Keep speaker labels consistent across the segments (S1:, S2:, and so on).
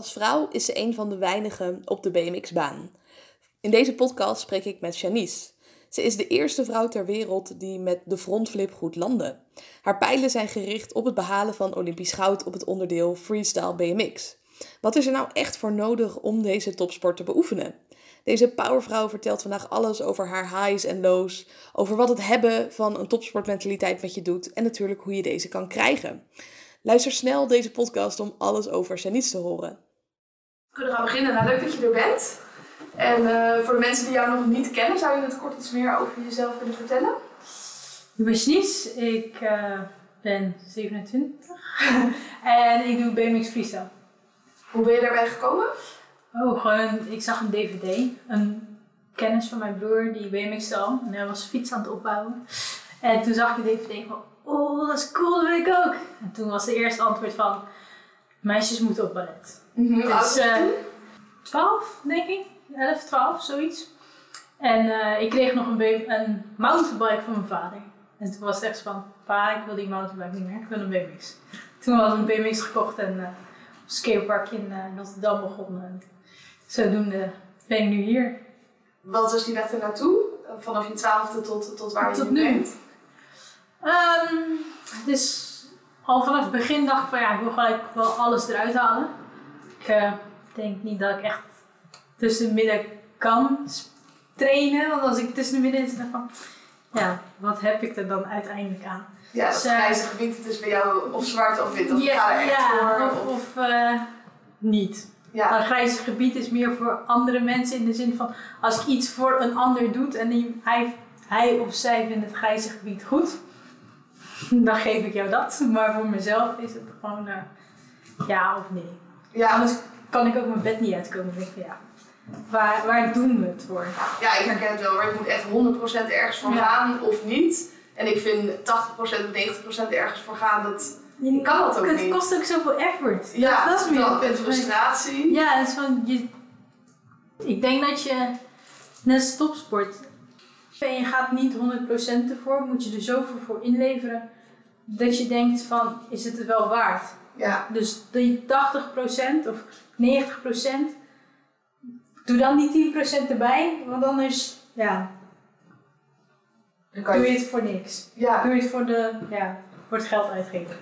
S1: Als vrouw is ze een van de weinigen op de BMX-baan. In deze podcast spreek ik met Janice. Ze is de eerste vrouw ter wereld die met de frontflip goed landde. Haar pijlen zijn gericht op het behalen van Olympisch goud op het onderdeel freestyle BMX. Wat is er nou echt voor nodig om deze topsport te beoefenen? Deze powervrouw vertelt vandaag alles over haar highs en lows, over wat het hebben van een topsportmentaliteit met je doet en natuurlijk hoe je deze kan krijgen. Luister snel deze podcast om alles over Janice te horen.
S2: We kunnen gaan beginnen. Nou, leuk dat je er bent. En uh, voor de mensen die jou nog niet kennen, zou je het kort iets meer over jezelf willen vertellen?
S3: Ik ben Janice, ik uh, ben 27 en ik doe BMX freestyle.
S2: Hoe ben je daarbij gekomen?
S3: Oh, gewoon, ik zag een DVD. Een kennis van mijn broer die BMX al en hij was fiets aan het opbouwen. En toen zag ik de DVD van, oh, dat is cool, dat wil ik ook. En toen was de eerste antwoord van, meisjes moeten op ballet.
S2: Mm
S3: Dus uh, 12, denk ik. 11, 12, zoiets. En uh, ik kreeg nog een, een mountainbike van mijn vader. En toen was het echt van, pa, ik wil die mountainbike niet meer, ik wil een BMX. Toen had ik een BMX gekocht en uh, op skatepark in uh, Rotterdam begonnen. En zodoende ben ik nu hier.
S2: Wat was die weg er naartoe? Vanaf je twaalfde tot, tot waar
S3: tot
S2: je nu bent?
S3: Um, dus al vanaf het begin dacht ik van ja, ik wil gelijk wel alles eruit halen. Ik uh, denk niet dat ik echt tussen de midden kan trainen. Want als ik tussen de midden zit, dan van ja, wat heb ik er dan uiteindelijk aan?
S2: Ja, dat dus, grijze gebied, het is bij jou of zwart of wit. Of ja, ga er echt
S3: ja,
S2: voor,
S3: of, of uh, niet. Ja. Een grijze gebied is meer voor andere mensen in de zin van als ik iets voor een ander doe en die, hij, hij of zij vindt het grijze gebied goed, dan geef ik jou dat. Maar voor mezelf is het gewoon uh, ja of nee.
S2: Ja.
S3: Anders kan ik ook mijn bed niet uitkomen. denk ik, ja, waar, waar doen we het voor?
S2: Ja, ik herken het wel hoor. Je moet echt 100% ergens voor ja. gaan of niet. En ik vind 80% of 90% ergens voor gaan, dat je kan dat ook
S3: het
S2: niet.
S3: Het kost ook zoveel effort.
S2: Ja,
S3: dat is meer
S2: dat en frustratie.
S3: Ja, het is van, je, ik denk dat je, net als topsport, en je gaat niet 100% ervoor, moet je er zoveel voor inleveren, dat je denkt van, is het het wel waard?
S2: Ja.
S3: Dus die 80% of 90%, doe dan die 10% erbij, want anders, ja,
S2: dan
S3: doe je het voor niks.
S2: Ja.
S3: Doe je het voor, de, ja, voor het geld uitgeven.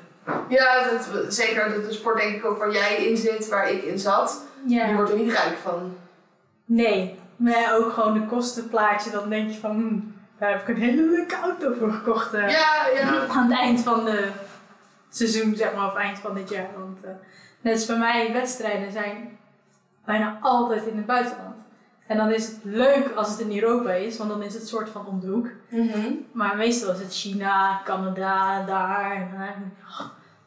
S2: Ja, dat, zeker de, de, sport denk ik ook waar jij in zit, waar ik in zat.
S3: Ja.
S2: Je wordt er niet rijk van.
S3: Nee, maar ook gewoon de kostenplaatje, dan denk je van, hmm, daar heb ik een hele leuke auto voor gekocht. Uh,
S2: ja, ja.
S3: Aan het eind van het seizoen, zeg maar, of eind van dit jaar. Want uh, net als bij mij, wedstrijden zijn bijna altijd in het buitenland. En dan is het leuk als het in Europa is, want dan is het soort van om de hoek.
S2: Mm -hmm.
S3: Maar meestal is het China, Canada, daar en daar.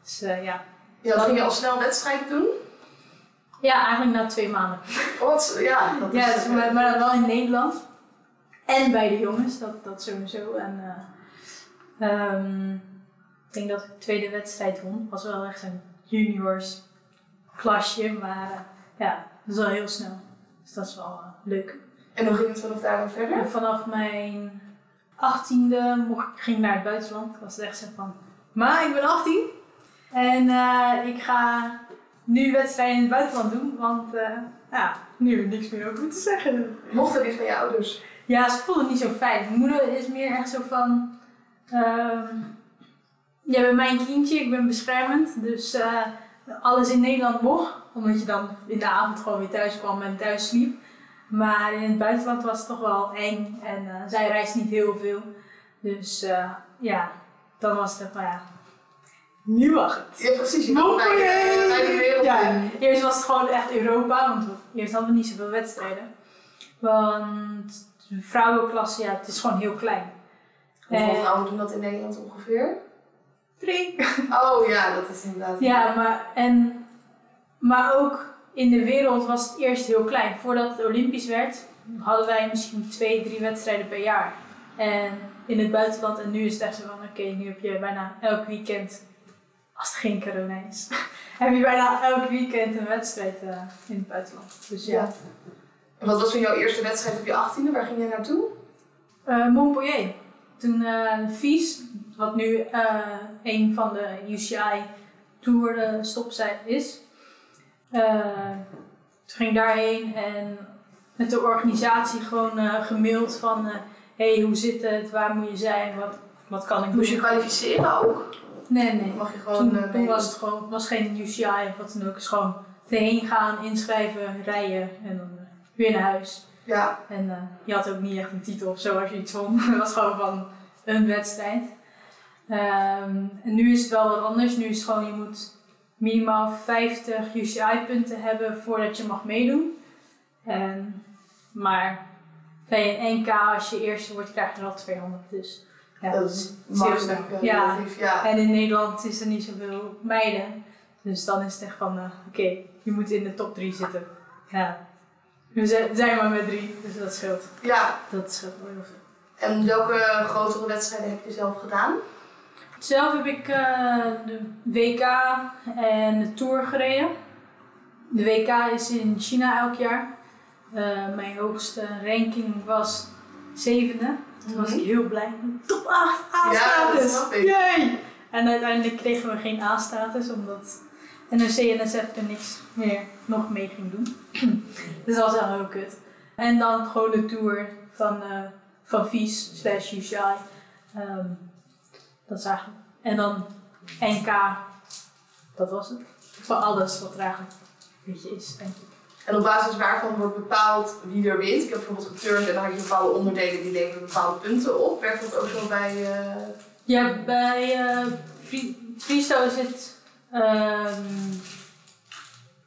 S3: Dus uh, ja.
S2: Ja, ging je al snel wedstrijden doen?
S3: Ja, eigenlijk na twee maanden.
S2: Wat? Ja, dat
S3: ja,
S2: is...
S3: dus, maar, maar dan wel in Nederland. En bij de jongens, dat, dat sowieso. En uh, um, ik denk dat ik de tweede wedstrijd won. was wel echt een juniors klasje, maar uh, ja, dat is wel heel snel. Dus dat is wel uh, leuk.
S2: En hoe ging het vanaf daar verder?
S3: En vanaf mijn achttiende mocht ik ging naar het buitenland. Ik was echt zo van, maar ik ben 18 en uh, ik ga nu wedstrijden in het buitenland doen, want uh, ja, nu heb ik niks meer over te zeggen.
S2: Mocht dat niet van je ouders?
S3: Ja, ze vonden het niet zo fijn. Mijn moeder is meer echt zo van, uh, jij bent mijn kindje, ik ben beschermend, dus uh, alles in Nederland mocht, omdat je dan in de avond gewoon weer thuis kwam en thuis sliep. Maar in het buitenland was het toch wel eng en uh, zij reist niet heel veel. Dus uh, ja, dan was het van ja, nu mag het.
S2: Ja, precies. Je bij, bij de wereld
S3: ja. Eerst was het gewoon echt Europa, want eerst hadden we niet zoveel wedstrijden. Want de vrouwenklasse, ja, het is gewoon heel klein.
S2: Hoeveel vrouwen doen dat in Nederland ongeveer?
S3: Drie.
S2: Oh ja, dat is inderdaad.
S3: Ja, maar, en, maar ook in de wereld was het eerst heel klein. Voordat het Olympisch werd, hadden wij misschien twee, drie wedstrijden per jaar. En in het buitenland, en nu is het echt zo van, oké, okay, nu heb je bijna elk weekend, als het geen corona is, heb je bijna elk weekend een wedstrijd uh, in het buitenland. Dus ja.
S2: ja. En wat was van jouw eerste wedstrijd op je achttiende? Waar ging je naartoe?
S3: Uh, Montpellier. Toen uh, Vies, wat nu een van de UCI Tour stopzij is. toen ging ik daarheen en met de organisatie gewoon eh, gemaild van... eh hey, hoe zit het? Waar moet je zijn? Wat, wat kan ik doen?
S2: Moest je kwalificeren ook?
S3: Nee, nee.
S2: Mag je gewoon
S3: Toen,
S2: eh,
S3: toen was het gewoon was geen UCI of wat dan ook. Het is gewoon erheen gaan, inschrijven, rijden en dan eh, weer naar huis.
S2: Ja,
S3: En eh, je had ook niet echt een titel of zo als je iets won. Het was gewoon van een wedstrijd. Ehm, en nu is het wel wat anders. Nu is het gewoon, je moet minimaal 50 UCI-punten hebben voordat je mag meedoen. En, maar bij een NK, als je eerste wordt, krijg je er al 200. Dus ja,
S2: dat is
S3: heel
S2: eh,
S3: Ja. en in Nederland is er niet zoveel meiden. Dus dan is het echt van, eh, oké, je moet in de top 3 zitten. Ja. We zijn maar met drie, dus dat scheelt.
S2: ja.
S3: Dat scheelt wel heel veel.
S2: En welke grotere wedstrijden heb je zelf gedaan?
S3: Zelf heb ik eh, de WK en de Tour gereden. De WK is in China elk jaar. Mijn hoogste ranking was zevende. Toen was ik heel blij. Top 8
S2: Ja, dat
S3: A-status! Yay! En uiteindelijk kregen we geen A-status omdat NRC-NSF er niks meer nog mee ging doen. dus dat was wel heel kut. En dan gewoon de tour van, eh van Vies slash UCI. Ehm, dat is eigenlijk. En dan NK. Dat was het. Van alles wat er eigenlijk een beetje is, denk ik.
S2: En op basis waarvan wordt bepaald wie er wint? Ik heb bijvoorbeeld geturnd en dan had je bepaalde onderdelen die leveren bepaalde punten op. Werkt dat ook zo bij... eh,
S3: Ja, bij freestyle is het ehm,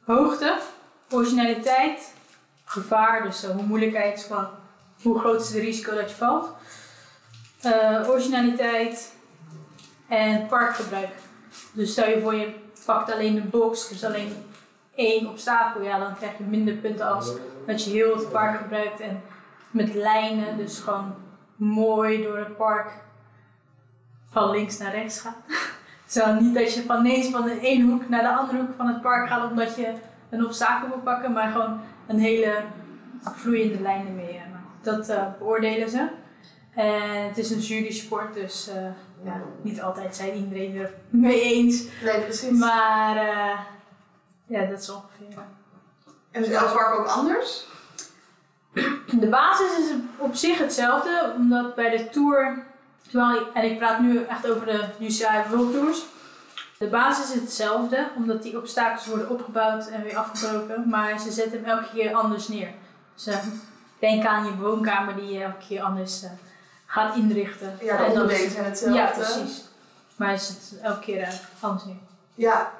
S3: hoogte, originaliteit, gevaar, dus eh, hoe moeilijkheid van hoe groot is het risico dat je valt. Originaliteit en parkgebruik. Dus stel je voor je pakt alleen de box, dus alleen één obstakel, ja, dan krijg je minder punten als dat je heel het park gebruikt en met lijnen, dus gewoon mooi door het park van links naar rechts gaat. Zo niet dat je van ineens van de ene hoek naar de andere hoek van het park gaat omdat je een obstakel wil pakken, maar gewoon een hele vloeiende lijn ermee eh, maakt. Dat eh, beoordelen ze. En het is een jury sport, dus eh, ja, niet altijd zijn iedereen er mee eens.
S2: Nee, precies.
S3: Maar eh, ja, dat is ongeveer.
S2: En is elk park ook anders?
S3: De basis is op zich hetzelfde, omdat bij de Tour, terwijl, en ik praat nu echt over de UCI World Tours. De basis is hetzelfde, omdat die obstakels worden opgebouwd en weer afgebroken, maar ze zetten hem elke keer anders neer. Dus eh, denk aan je woonkamer die je elke keer anders eh, gaat inrichten.
S2: Ja, de onderdelen zijn hetzelfde.
S3: Ja, precies. Maar het zit elke keer eh, anders neer.
S2: Ja.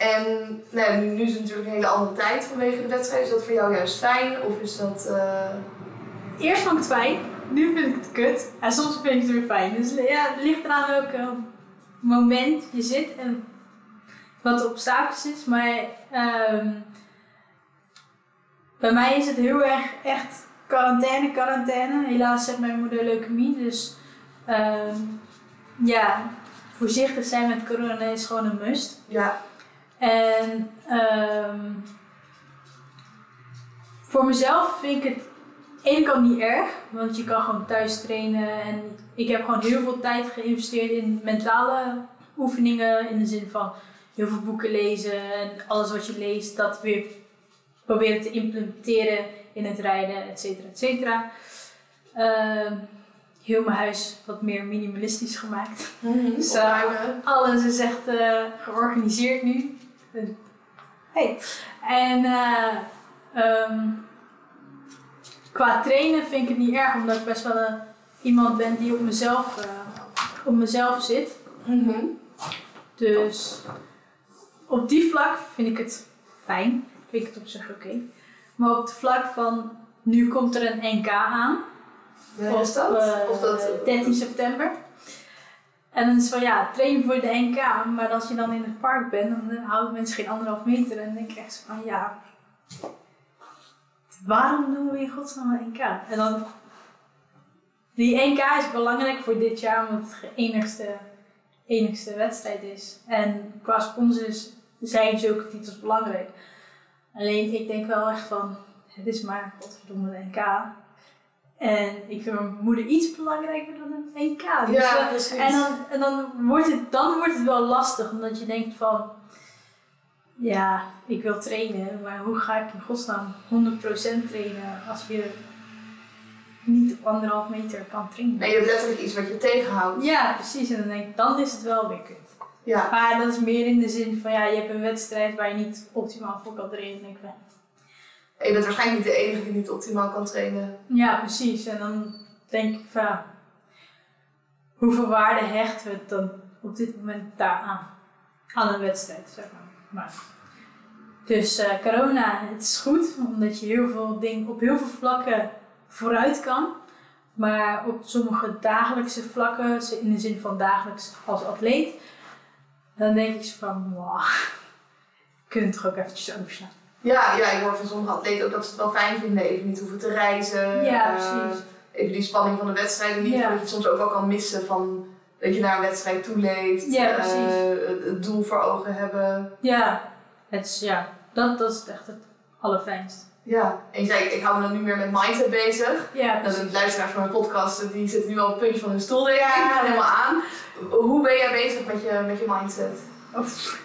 S2: En nee, nu, nu is het natuurlijk een hele andere tijd vanwege de wedstrijd. Is dat voor jou juist fijn? Of is dat... eh,
S3: Eerst vond ik het fijn, nu vind ik het kut. En soms vind ik het weer fijn. Dus ja, het ligt eraan welk moment je zit en wat de obstakels is. Maar ehm, bij mij is het heel erg echt quarantaine, quarantaine. Helaas heeft mijn moeder leukemie, dus ehm, ja, voorzichtig zijn met corona is gewoon een must.
S2: ja,
S3: En ehm, voor mezelf vind ik het ene kant niet erg, want je kan gewoon thuis trainen. En ik heb gewoon heel veel tijd geïnvesteerd in mentale oefeningen. In de zin van heel veel boeken lezen en alles wat je leest, dat weer proberen te implementeren in het rijden, et cetera, et cetera. Ehm, heel mijn huis wat meer minimalistisch gemaakt. Dus, eh,
S2: opruimen.
S3: alles is echt eh, georganiseerd nu. Hey. En eh, ehm, qua trainen vind ik het niet erg, omdat ik best wel een, iemand ben die op mezelf, eh, op mezelf zit.
S2: Mhm.
S3: Dus op die vlak vind ik het fijn. Vind ik het op zich oké. Maar op het vlak van nu komt er een NK aan.
S2: Wanneer is
S3: Op,
S2: dat?
S3: eh,
S2: of dat
S3: 13 september. En dan is van ja, train voor de NK, maar als je dan in het park bent, dan houden mensen geen anderhalf meter. En dan denk ik echt van ja, waarom doen we in godsnaam een NK? En dan, die NK is belangrijk voor dit jaar, omdat het de enigste, enigste wedstrijd is. En qua sponsors zijn zulke titels belangrijk. Alleen ik denk wel echt van, het is maar godverdomme NK. En ik vind mijn moeder iets belangrijker dan een. Dus,
S2: Ja, precies.
S3: en dan, en dan, wordt het, dan wordt het wel lastig, omdat je denkt van... ja, ik wil trainen, maar hoe ga ik in godsnaam 100% trainen als je niet op anderhalf meter kan trainen?
S1: Nee, je hebt letterlijk iets wat je tegenhoudt.
S3: Ja, precies. En dan denk ik, dan is het wel weer kut.
S1: Ja.
S3: Maar dat is meer in de zin van, ja, je hebt een wedstrijd waar je niet optimaal voor kan trainen. denk ik.
S1: Je bent waarschijnlijk niet de enige die niet optimaal kan trainen.
S3: Ja, precies. En dan denk ik van, hoeveel waarde hechten we dan op dit moment daaraan? Aan een wedstrijd, zeg maar. maar dus eh, corona, het is goed, omdat je heel veel dingen op heel veel vlakken vooruit kan. Maar op sommige dagelijkse vlakken, in de zin van dagelijks als atleet, dan denk ik van, wow, kun je het toch ook eventjes overslaan.
S1: Ja, ja, ik hoor van sommige atleten ook dat ze het wel fijn vinden. Even niet hoeven te reizen.
S3: Ja,
S1: eh,
S3: precies.
S1: even die spanning van de wedstrijden niet.
S3: Ja.
S1: Dat je het soms ook wel kan missen van dat je naar een wedstrijd toeleeft.
S3: Ja,
S1: eh,
S3: precies.
S1: het- het doel voor ogen hebben.
S3: Ja, het is, ja dat, dat is echt het allerfijnst.
S1: Ja, en je zei, ik hou me dan nu meer met mindset bezig.
S3: Ja,
S1: Dat de luisteraars van mijn podcast, die zitten nu al op het puntje van hun stoel, denk ik.
S3: Ja.
S1: Gaan helemaal aan. Hoe ben jij bezig met je, met je mindset?
S3: Of,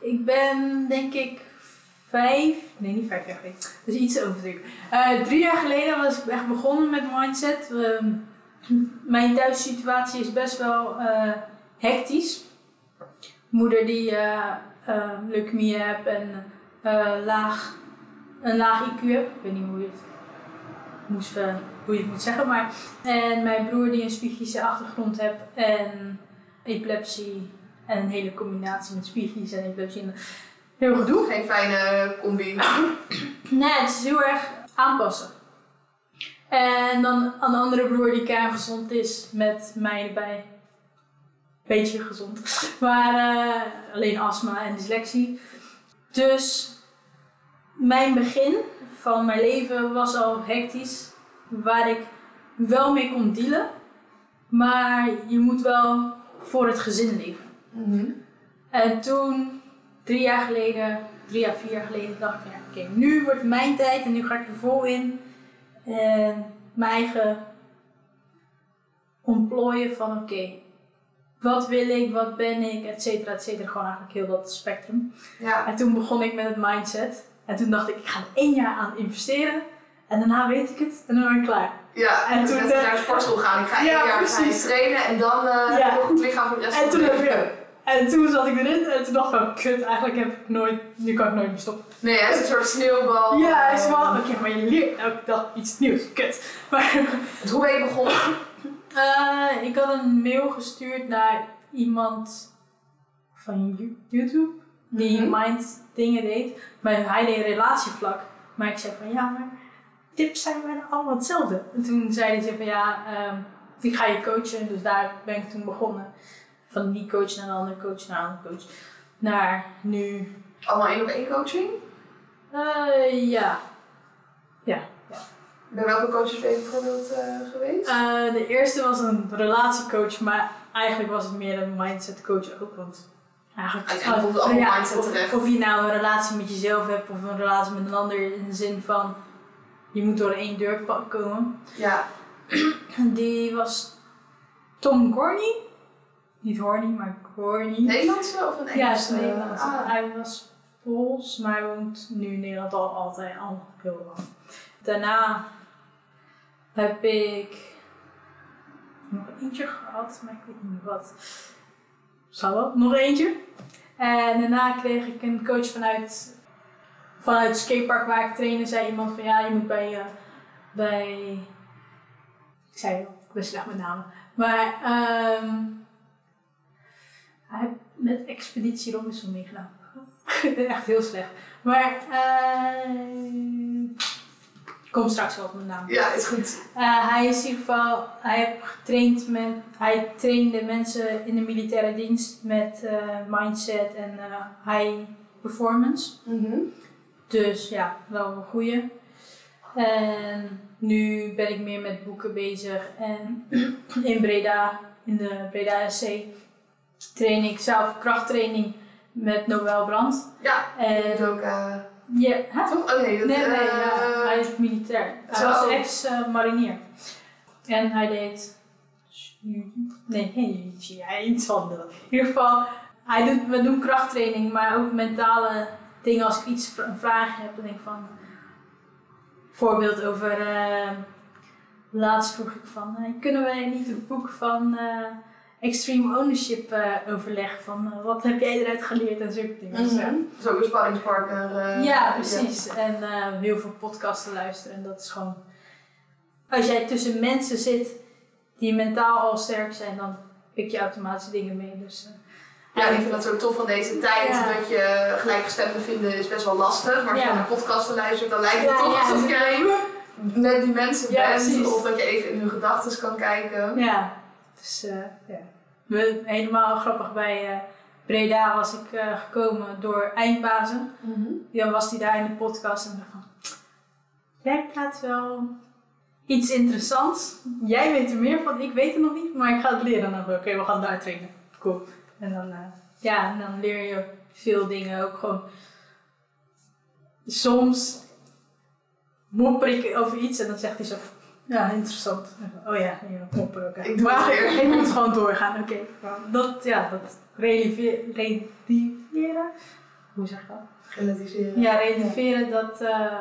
S3: ik ben denk ik vijf, nee niet vijf jaar geleden, dus iets overdreven. Eh drie jaar geleden was ik echt begonnen met mindset. Ehm, mijn thuissituatie is best wel eh, hectisch. Moeder die eh eh, leukemie heeft en laag, een laag IQ heeft. Ik weet niet hoe je het, moest, hoe je het moet zeggen, maar. En mijn broer die een psychische achtergrond heeft en epilepsie en een hele combinatie met spiegels en epilepsie. En Heel gedoe.
S1: Geen fijne combi.
S3: Nee, het is heel erg aanpassen. En dan een andere broer die kerngezond is met mij erbij. Beetje gezond. Maar eh, alleen astma en dyslexie. Dus mijn begin van mijn leven was al hectisch. Waar ik wel mee kon dealen. Maar je moet wel voor het gezin leven.
S1: Mhm.
S3: En toen, drie jaar geleden, drie à vier jaar geleden, dacht ik van ja, oké, nu wordt het mijn tijd en nu ga ik er vol in. En mijn eigen ontplooien van oké, wat wil ik, wat ben ik, et cetera, et cetera. Gewoon eigenlijk heel dat spectrum.
S1: Ja.
S3: En toen begon ik met het mindset. En toen dacht ik, ik ga er één jaar aan investeren. En daarna weet ik het en dan ben ik klaar.
S1: Ja,
S3: En
S1: en
S3: toen,
S1: toen
S3: eh,
S1: naar de sportschool gaan. Ik ga
S3: ja,
S1: één jaar
S3: precies.
S1: ik trainen en dan eh
S3: Ja.
S1: heb ik een goed lichaam voor de rest
S3: En
S1: van
S3: toen heb ik En toen zat ik erin en toen dacht ik van, kut, eigenlijk heb ik nooit, nu kan ik nooit meer stoppen.
S1: Nee, het is een soort sneeuwbal.
S3: Ja, het is wel, oké, maar je leert elke dag iets nieuws, kut. Maar
S1: dus hoe ben je begonnen?
S3: eh, ik had een mail gestuurd naar iemand van Yo- YouTube die
S1: Mhm.
S3: mind dingen deed. Maar hij deed relatievlak. Maar ik zei van ja, maar tips zijn bijna allemaal hetzelfde. En toen zei hij van ja, ehm, ik ga je coachen. Dus daar ben ik toen begonnen. Van die coach naar een andere coach naar een andere coach. Naar nu,
S1: Allemaal één op één coaching?
S3: eh, ja. Ja.
S1: Bij welke coaches ben je bijvoorbeeld eh, geweest?
S3: Eh, de eerste was een relatiecoach, maar eigenlijk was het meer een mindset coach ook. Want eigenlijk
S1: Uiteindelijk komt het allemaal mindset
S3: of,
S1: terecht.
S3: of je nou een relatie met jezelf hebt of een relatie met een ander in de zin van je moet door één deur komen.
S1: Ja.
S3: Die was Tom Gorney. Niet Horny, maar Gorney.
S1: Nederlandse of een
S3: Ja,
S1: Engelse?
S3: het is Nederlands.
S1: Ah.
S3: Hij was Pools, maar hij woont nu in Nederland al altijd al heel lang. Daarna heb ik nog eentje gehad, maar ik weet niet meer wat. Zou wel, nog eentje. En daarna kreeg ik een coach vanuit, vanuit het skatepark waar ik trainde. Zei iemand van ja, je moet bij, eh, bij ik zei al, ik ben slecht met namen. Maar ehm hij heeft met Expeditie Robinson meegedaan. Echt heel slecht. Maar eh kom straks wel op mijn naam.
S1: Ja, is goed.
S3: Eh, hij is in ieder geval, hij heeft getraind met, hij trainde mensen in de militaire dienst met eh, mindset en high performance.
S1: Mhm.
S3: Dus ja, wel een goeie. En nu ben ik meer met boeken bezig. En in Breda, in de Breda SC, train ik zelf krachttraining met Noël Brand.
S1: Ja,
S3: En
S1: ook. eh
S3: ja,
S1: toch? Oh nee, dat,
S3: Nee, nee, ja,
S1: eh,
S3: hij is militair. Hij was ex-marinier. en hij deed. Nee, nee, ja, iets van dat. In ieder geval, hij doet, we doen krachttraining, maar ook mentale dingen als ik iets een vraag heb, dan denk ik van. Voorbeeld over. eh, laatst vroeg ik van. kunnen wij niet het boek van Extreme Ownership eh, overleggen? Van eh, wat heb jij eruit geleerd en zulke dingen. Eh,
S1: Zo een spanningspartner. eh,
S3: ja, precies. En eh, heel veel podcasten luisteren. En dat is gewoon. Als jij tussen mensen zit die mentaal al sterk zijn, dan pik je automatisch dingen mee. Dus, eh,
S1: Ja, ik vind dat zo tof van deze tijd.
S3: Ja.
S1: Dat je gelijkgestemden vinden is best wel lastig. Maar als je
S3: Ja.
S1: naar podcasten luistert, dan lijkt het
S3: Ja,
S1: toch
S3: ja.
S1: alsof jij met die mensen
S3: Ja,
S1: bent.
S3: precies.
S1: Of dat je even in hun gedachten kan kijken.
S3: Ja, dus ja. We, helemaal grappig bij eh, Breda was ik eh, gekomen door Eindbazen. Dan was hij daar in de podcast en dacht van... Jij praat wel iets interessants. Jij weet er meer van, ik weet het nog niet, maar ik ga het leren. En dan oké, we gaan daar trainen. Cool. En dan, ja, en dan leer je veel dingen ook gewoon. Soms mopper ik over iets en dan zegt hij zo... Ja, interessant. Oh ja, ja mopper ook.
S1: Ik doe
S3: maar
S1: het weer.
S3: ik moet gewoon doorgaan. Oké, dat, ja, dat relativeren. Hoe zeg je dat?
S1: Relativeren.
S3: Ja, relativeren, dat, eh,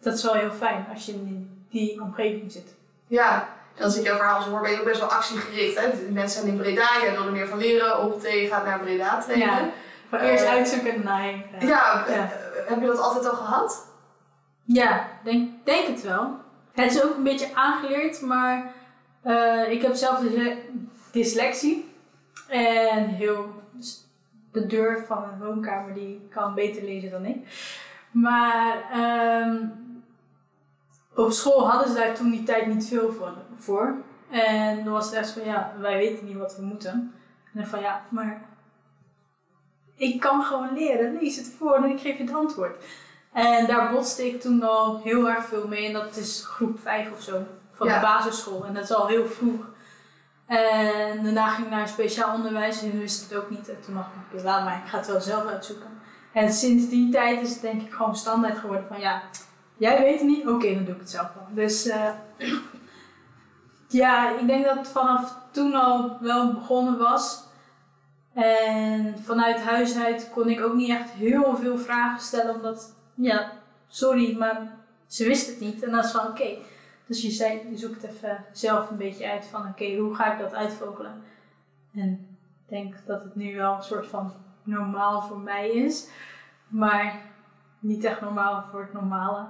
S3: dat is wel heel fijn als je in die omgeving zit.
S1: Ja, als ik jouw verhaal zo hoor, ben je ook best wel actiegericht. Hè? Mensen zijn in Breda, jij wil er meer van leren. Op je gaat naar Breda trainen.
S3: Ja. Maar
S1: Eh,
S3: eerst uitzoeken, nee.
S1: Ja,
S3: Ja.
S1: eh, heb je dat altijd al gehad?
S3: Ja, denk, denk het wel. Het is ook een beetje aangeleerd, maar eh, ik heb zelf dys- dyslexie. En heel, de deur van mijn woonkamer die kan beter lezen dan ik. Maar ehm, op school hadden ze daar toen die tijd niet veel voor. voor. En dan was het echt van, ja, wij weten niet wat we moeten. En dan van, ja, maar ik kan gewoon leren. Lees het voor en ik geef je het antwoord. En daar botste ik toen al heel erg veel mee. En dat is groep 5 of zo. Van
S1: Ja.
S3: de basisschool. En dat is al heel vroeg. En daarna ging ik naar speciaal onderwijs. En wist het ook niet. En toen dacht ik, laat maar. Ik ga het wel zelf uitzoeken. En sinds die tijd is het denk ik gewoon standaard geworden van ja, jij weet het niet, oké, dan doe ik het zelf wel. Dus eh, ja, ik denk dat het vanaf toen al wel begonnen was. En vanuit huis uit kon ik ook niet echt heel veel vragen stellen, omdat, ja, sorry, maar ze wist het niet. En dat is van oké. Dus je, zei, je zoekt even zelf een beetje uit van oké, hoe ga ik dat uitvogelen? En ik denk dat het nu wel een soort van normaal voor mij is, maar niet echt normaal voor het normale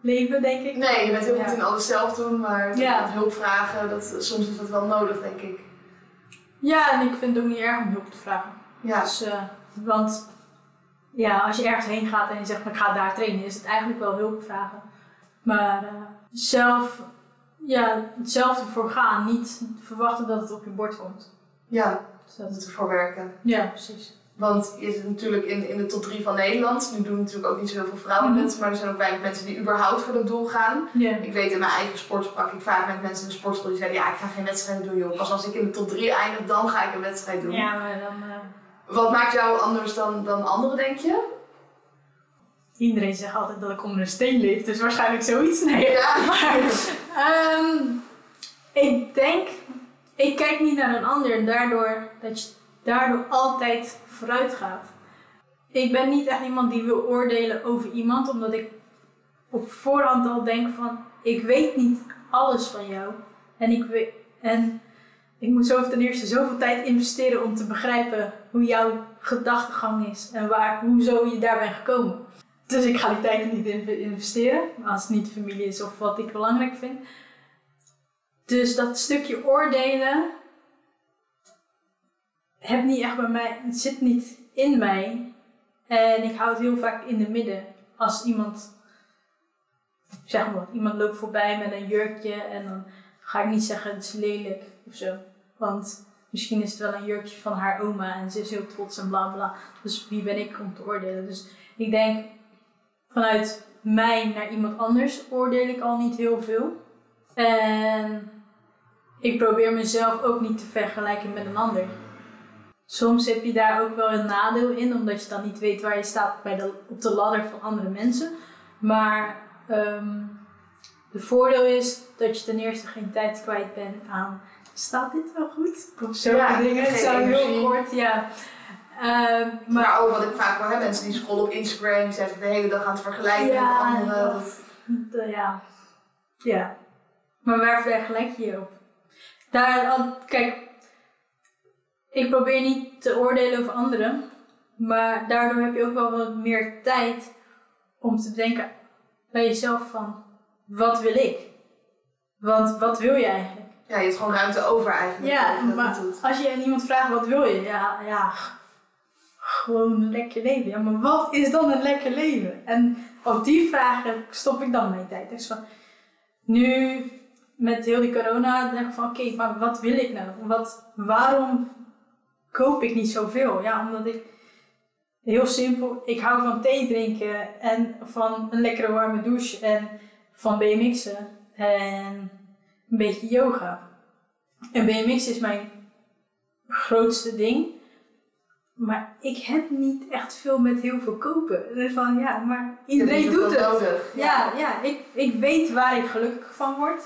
S3: leven, denk ik.
S1: Nee, je bent heel
S3: Ja.
S1: goed in alles zelf doen, maar
S3: Ja.
S1: hulp vragen, dat, soms is dat wel nodig, denk ik.
S3: Ja, en ik vind het ook niet erg om hulp te vragen.
S1: Ja,
S3: Dus, eh, want ja, als je ergens heen gaat en je zegt, maar ik ga daar trainen, is het eigenlijk wel hulp vragen. Maar eh, zelf, ja, hetzelfde voor gaan, niet verwachten dat het op je bord komt.
S1: ja,
S3: Dus dat,
S1: moeten we voor werken.
S3: ja, precies.
S1: Want je zit natuurlijk in, in de top 3 van Nederland. Nu doen natuurlijk ook niet zo heel veel vrouwen
S3: Mhm.
S1: het, maar er zijn ook weinig mensen die überhaupt voor dat doel gaan.
S3: Ja.
S1: Ik weet in mijn eigen sport sprak ik vaak met mensen in de sportschool die zeiden: Ja, ik ga geen wedstrijden doen, joh. Pas als ik in de top 3 eindig, dan ga ik een wedstrijd doen.
S3: ja, maar dan. eh,
S1: Wat maakt jou anders dan, dan anderen, denk je?
S3: iedereen zegt altijd dat ik onder een steen leef, dus waarschijnlijk zoiets. Nee.
S1: Ja.
S3: Maar, ehm, ik denk, ik kijk niet naar een ander en daardoor dat je daardoor altijd vooruit gaat. Ik ben niet echt iemand die wil oordelen over iemand, omdat ik op voorhand al denk van, ik weet niet alles van jou. En ik, weet, en ik moet zo ten eerste zoveel tijd investeren om te begrijpen hoe jouw gedachtegang is en waar, hoezo je daar bent gekomen. Dus ik ga die tijd niet in investeren, als het niet familie is of wat ik belangrijk vind. Dus dat stukje oordelen heb niet echt bij mij, zit niet in mij. En ik hou het heel vaak in de midden. Als iemand, zeg maar iemand loopt voorbij met een jurkje en dan ga ik niet zeggen het is lelijk of zo. Want misschien is het wel een jurkje van haar oma en ze is heel trots en bla bla. Dus wie ben ik om te oordelen? Dus ik denk vanuit mij naar iemand anders oordeel ik al niet heel veel. En ik probeer mezelf ook niet te vergelijken met een ander. Soms heb je daar ook wel een nadeel in, omdat je dan niet weet waar je staat bij de, op de ladder van andere mensen. Maar ehm de voordeel is dat je ten eerste geen tijd kwijt bent aan staat dit wel goed? Of zo
S1: Ja,
S3: dingen. Het zou heel kort, ja. Ehm, maar
S2: Maar ook wat ik vaak wel heb, mensen die scrollen op Instagram, die zijn zich de hele dag aan het vergelijken
S3: Ja,
S2: met anderen.
S3: ja. ja. Maar waar vergelijk je je op? Daar, kijk, ik probeer niet te oordelen over anderen, maar daardoor heb je ook wel wat meer tijd om te denken bij jezelf van, wat wil ik? Want wat wil je eigenlijk?
S2: Ja, je hebt gewoon ruimte over eigenlijk.
S3: Ja, maar als je aan iemand vraagt wat wil je, ja, ja, gewoon een lekker leven. Ja, maar wat is dan een lekker leven? En op die vragen stop ik dan mijn tijd. Dus van, nu met heel die corona denk ik van oké, maar wat wil ik nou? Wat, waarom koop ik niet zoveel? Ja, omdat ik heel simpel, ik hou van thee drinken en van een lekkere warme douche en van BMX'en en een beetje yoga. En BMX is mijn grootste ding. Maar ik heb niet echt veel met heel veel kopen. Dus van ja, maar
S2: Je
S3: iedereen doet het.
S2: nodig.
S3: Ja, ja ik, ik weet waar ik gelukkig van word.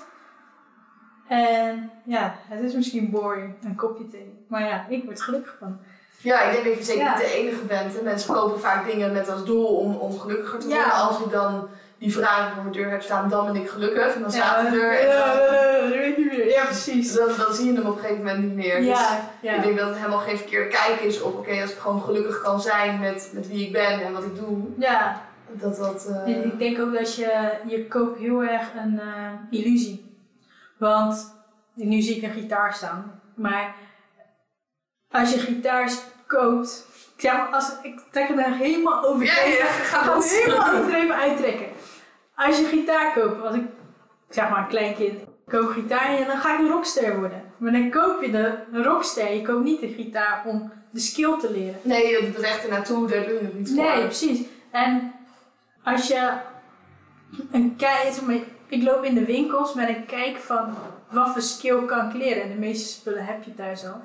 S3: En ja, het is misschien boring, een kopje thee. Maar ja, ik word gelukkig van.
S2: Ja, ik denk dat je zeker
S3: Ja.
S2: niet de enige bent. Hè. Mensen kopen vaak dingen met als doel om, om gelukkiger te
S3: Ja.
S2: worden. Als ik dan die vraag voor mijn deur heb staan, dan ben ik gelukkig. En dan staat
S3: ja,
S2: de deur en
S3: ja,
S2: dan,
S3: ja, dat weet ik niet meer. Ja, precies.
S2: dan, dan zie je hem op een gegeven moment niet meer. Dus
S3: Ja, ja.
S2: ik denk dat het helemaal geen verkeerde kijk is op, oké, als ik gewoon gelukkig kan zijn met, met wie ik ben en wat ik doe.
S3: ja,
S2: Dat dat... eh,
S3: Ik denk ook dat je, je koopt heel erg een eh, illusie. Want nu zie ik een gitaar staan. Maar als je gitaar koopt, zeg maar, als, ik trek het er helemaal overdreven.
S2: Ja, ja,
S3: ik ga het helemaal overdreven uittrekken. Als je gitaar koopt, als ik zeg maar een klein kind, ik koop gitaar en dan ga ik een rockster worden. Maar dan koop je de rockster, je koopt niet de gitaar om de skill te leren.
S2: Nee, je doet het echt ernaartoe, daar doe je het niet voor.
S3: Nee, precies. En als je een kijk, ik loop in de winkels met een kijk van wat voor skill kan ik leren. En de meeste spullen heb je thuis al.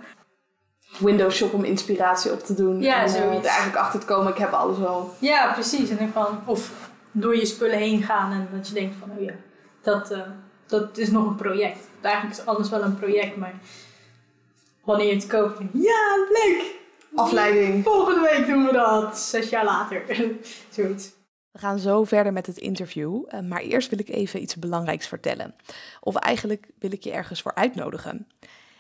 S1: Windows shop om inspiratie op te doen.
S3: Ja,
S1: en eh,
S3: zoiets.
S1: er eigenlijk achter te komen, ik heb alles al.
S3: Ja, precies. En dan van, of door je spullen heen gaan en dat je denkt van, oh ja, dat, eh, dat is nog een project. Eigenlijk is alles wel een project, maar wanneer je het koopt, ja, leuk!
S2: Afleiding.
S3: Volgende week doen we dat, zes jaar later. Zoiets.
S1: We gaan zo verder met het interview, eh, maar eerst wil ik even iets belangrijks vertellen. Of eigenlijk wil ik je ergens voor uitnodigen.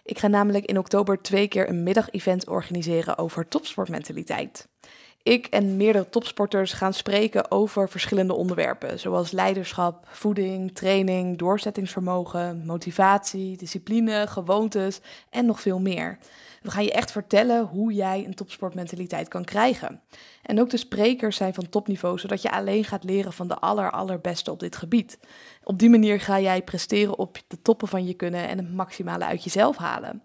S1: Ik ga namelijk in oktober twee keer een middagevent organiseren over topsportmentaliteit. Ik en meerdere topsporters gaan spreken over verschillende onderwerpen, zoals leiderschap, voeding, training, doorzettingsvermogen, motivatie, discipline, gewoontes en nog veel meer. We gaan je echt vertellen hoe jij een topsportmentaliteit kan krijgen. En ook de sprekers zijn van topniveau, zodat je alleen gaat leren van de aller, allerbeste op dit gebied. Op die manier ga jij presteren op de toppen van je kunnen en het maximale uit jezelf halen.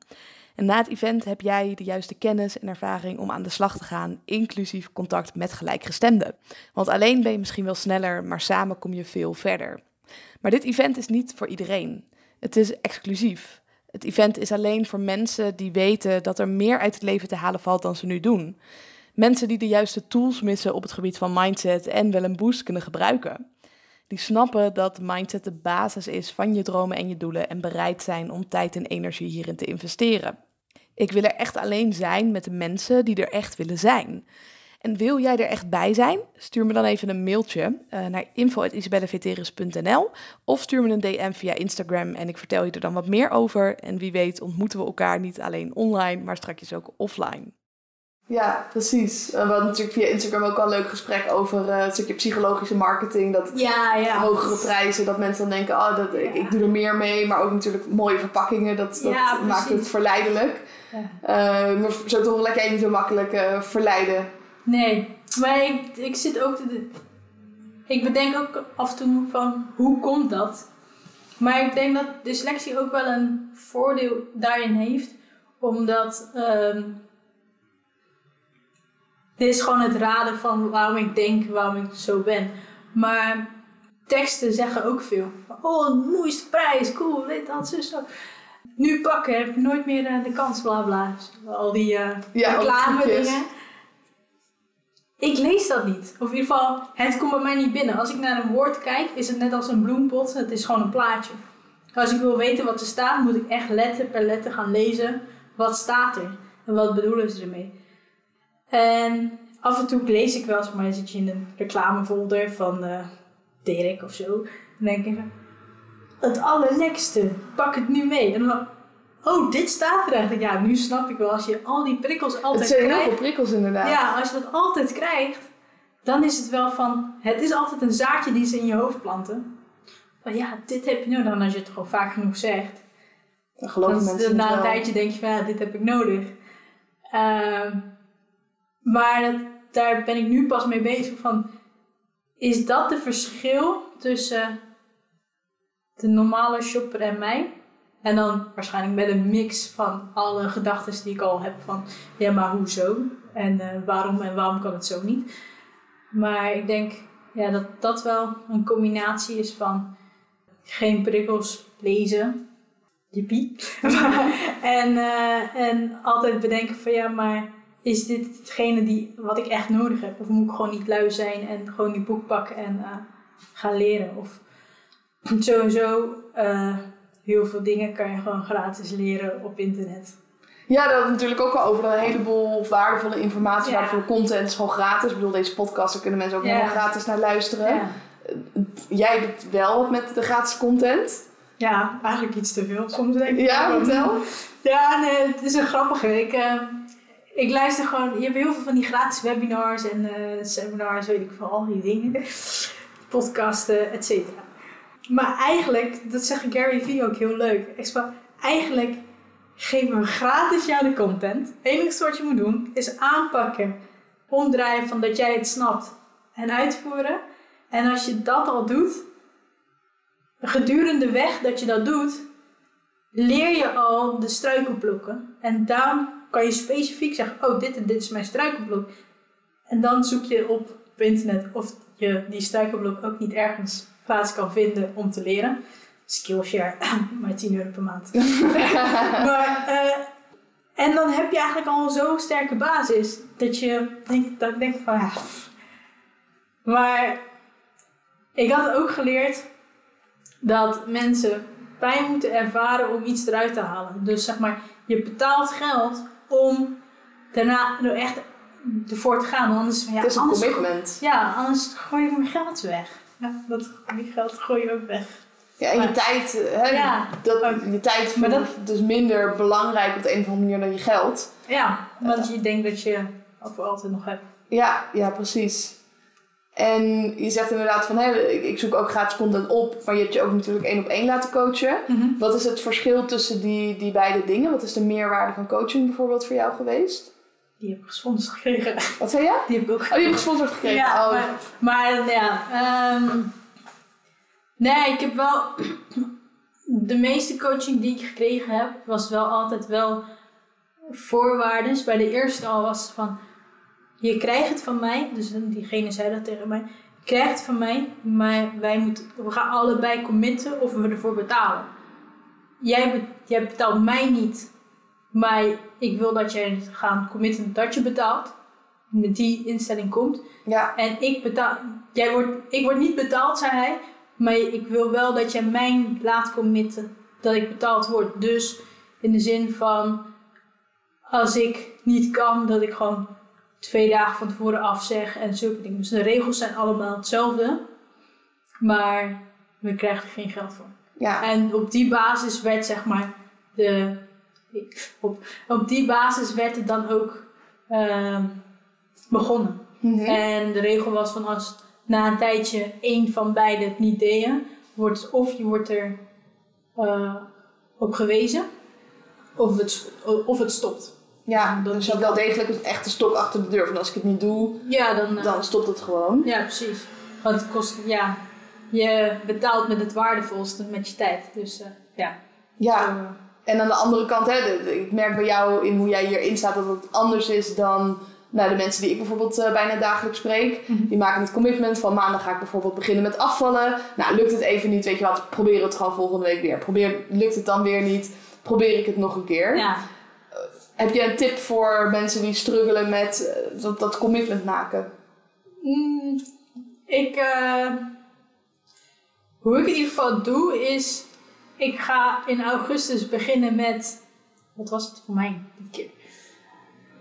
S1: En na het event heb jij de juiste kennis en ervaring om aan de slag te gaan, inclusief contact met gelijkgestemden. Want alleen ben je misschien wel sneller, maar samen kom je veel verder. Maar dit event is niet voor iedereen. Het is exclusief. Het event is alleen voor mensen die weten dat er meer uit het leven te halen valt dan ze nu doen. Mensen die de juiste tools missen op het gebied van mindset en wel een boost kunnen gebruiken. Die snappen dat mindset de basis is van je dromen en je doelen en bereid zijn om tijd en energie hierin te investeren. Ik wil er echt alleen zijn met de mensen die er echt willen zijn. En wil jij er echt bij zijn? Stuur me dan even een mailtje uh, naar info.isabelleveteris.nl of stuur me een DM via Instagram en ik vertel je er dan wat meer over. En wie weet ontmoeten we elkaar niet alleen online, maar straks ook offline.
S2: Ja, precies. We hadden natuurlijk via Instagram ook al een leuk gesprek over uh, een stukje psychologische marketing. Dat
S3: ja, ja.
S2: hogere prijzen, dat mensen dan denken, oh, dat, ik, ik, doe er meer mee. Maar ook natuurlijk mooie verpakkingen, dat, dat maakt het verleidelijk. Ja. Uh, maar zo toch lekker niet zo makkelijk uh, verleiden.
S3: Nee, maar ik, ik zit ook te... Ik bedenk ook af en toe van, hoe komt dat? Maar ik denk dat dyslexie ook wel een voordeel daarin heeft. Omdat... Um, dit is gewoon het raden van waarom ik denk, waarom ik zo ben. Maar teksten zeggen ook veel. Oh, mooiste prijs, cool, dit, dat, zo, zo. Nu pakken, heb je nooit meer uh, de kans, bla bla. Al die uh,
S2: ja,
S3: reclame dingen. Ik lees dat niet. Of in ieder geval, het komt bij mij niet binnen. Als ik naar een woord kijk, is het net als een bloempot. Het is gewoon een plaatje. Als ik wil weten wat er staat, moet ik echt letter per letter gaan lezen. Wat staat er? En wat bedoelen ze ermee? En af en toe lees ik wel eens, maar dan zit je in een reclamefolder van uh, Dirk of zo. Dan denk ik, het allerlekste, pak het nu mee. En dan, oh, dit staat er eigenlijk. Ja, nu snap ik wel, als je al die prikkels altijd
S1: Het zijn
S3: krijgt.
S1: heel veel prikkels inderdaad.
S3: Ja, als je dat altijd krijgt, dan is het wel van, het is altijd een zaadje die ze in je hoofd planten. Maar ja, dit heb je nodig. En als je het gewoon vaak genoeg zegt,
S1: Dan geloven
S3: dan
S1: mensen het
S3: na een tijdje denk je van, ja, dit heb ik nodig. Ehm, maar daar ben ik nu pas mee bezig van, is dat de verschil tussen de normale shopper en mij? En dan waarschijnlijk met een mix van alle gedachten die ik al heb van, ja, maar hoezo? En eh, waarom en waarom kan het zo niet? Maar ik denk ja, dat dat wel een combinatie is van geen prikkels lezen, jippie. en, eh, en altijd bedenken van ja, maar is dit hetgene die, wat ik echt nodig heb? Of moet ik gewoon niet lui zijn en gewoon die boek pakken en eh, gaan leren? Of sowieso, eh, heel veel dingen kan je gewoon gratis leren op internet.
S1: Ja, dat natuurlijk ook al over een heleboel waardevolle informatie,
S3: Ja.
S1: waardevolle content. is gewoon gratis. Ik bedoel, deze podcast, daar kunnen mensen ook
S3: Ja.
S1: helemaal gratis naar luisteren.
S3: Ja.
S1: Jij doet wel wat met de gratis content.
S3: ja, eigenlijk iets te veel soms denk ik.
S1: Ja, vertel.
S3: Ja, nee, het is een grappige. Ik, eh, ik luister gewoon, je hebt heel veel van die gratis webinars en eh, seminars, weet ik veel, al die dingen. Podcasten, et cetera. Maar eigenlijk, dat zegt Gary Vee ook heel leuk. Eigenlijk geven we gratis jou de content. Het enige wat je moet doen is aanpakken, omdraaien van dat jij het snapt en uitvoeren. En als je dat al doet, gedurende weg dat je dat doet, leer je al de struikelblokken. En dan kan je specifiek zeggen, oh dit en dit is mijn struikelblok. En dan zoek je op, op internet of je die struikelblok ook niet ergens plaats kan vinden om te leren. Skillshare, maar 10 euro per maand. maar, eh, en dan heb je eigenlijk al zo'n sterke basis dat je denkt, dat ik denk van ja. Maar ik had ook geleerd dat mensen pijn moeten ervaren om iets eruit te halen. Dus zeg maar, je betaalt geld om daarna er echt ervoor te gaan. Anders, ja,
S1: het is een
S3: anders,
S1: commitment.
S3: ja, anders gooi je mijn geld weg. Ja, dat, die geld gooi je ook weg.
S1: Ja, en je tijd, hè,
S3: Ja.
S1: dat, je tijd
S3: Maar
S1: voelt dus minder belangrijk op de een of andere manier dan je geld.
S3: Ja, omdat je denkt dat je voor altijd nog hebt.
S1: Ja, ja, precies. En je zegt inderdaad van, ik, ik zoek ook gratis content op, maar je hebt je ook natuurlijk één op één laten coachen. Wat is het verschil tussen die, die beide dingen? Wat is de meerwaarde van coaching bijvoorbeeld voor jou geweest?
S3: Die heb ik gesponsord gekregen.
S1: Wat zei je?
S3: Die heb ik ook
S1: Oh, die heb je gesponsord gekregen.
S3: Ja,
S1: oh.
S3: maar, maar ja. ehm, nee, ik heb wel. De meeste coaching die ik gekregen heb, was wel altijd wel voorwaarden. Bij de eerste al was van. Je krijgt het van mij, dus diegene zei dat tegen mij. Je krijgt het van mij, maar wij moeten, we gaan allebei committen of we ervoor betalen. Jij, be- jij betaalt mij niet, maar ik wil dat jij gaat committen dat je betaalt. Met die instelling komt.
S1: Ja,
S3: En ik betaal, jij wordt, ik word niet betaald, zei hij. Maar ik wil wel dat jij mij laat committen dat ik betaald word. Dus in de zin van, als ik niet kan, dat ik gewoon twee dagen van tevoren afzeg en zulke dingen. Dus de regels zijn allemaal hetzelfde. Maar we krijgen er geen geld voor.
S1: ja.
S3: En op die basis werd zeg maar de. Op, op die basis werd het dan ook ehm, begonnen.
S1: Mhm.
S3: En de regel was van als na een tijdje één van beiden het niet deden, wordt of je wordt er eh, op gewezen, of het, of het stopt.
S1: Ja. dus
S3: is
S1: wel degelijk een echte stok achter de deur. Van als ik het niet doe,
S3: Ja, dan, eh,
S1: dan stopt het gewoon.
S3: ja precies. Want het kost, ja, je betaalt met het waardevolste met je tijd. Dus eh, ja.
S1: Ja.
S3: Zo,
S1: En aan de andere kant, hè, ik merk bij jou in hoe jij hierin staat dat het anders is dan nou, de mensen die ik bijvoorbeeld eh, bijna dagelijks spreek.
S3: Mhm.
S1: Die maken het commitment van maandag ga ik bijvoorbeeld beginnen met afvallen. Nou, lukt het even niet, weet je wat, probeer het gewoon volgende week weer. Probeer, lukt het dan weer niet, probeer ik het nog een keer.
S3: ja.
S1: Heb je een tip voor mensen die struggelen met eh, dat, dat commitment maken?
S3: Mm, ik, eh, hoe ik in ieder geval doe is, ik ga in augustus beginnen met, wat was het voor mij dit keer?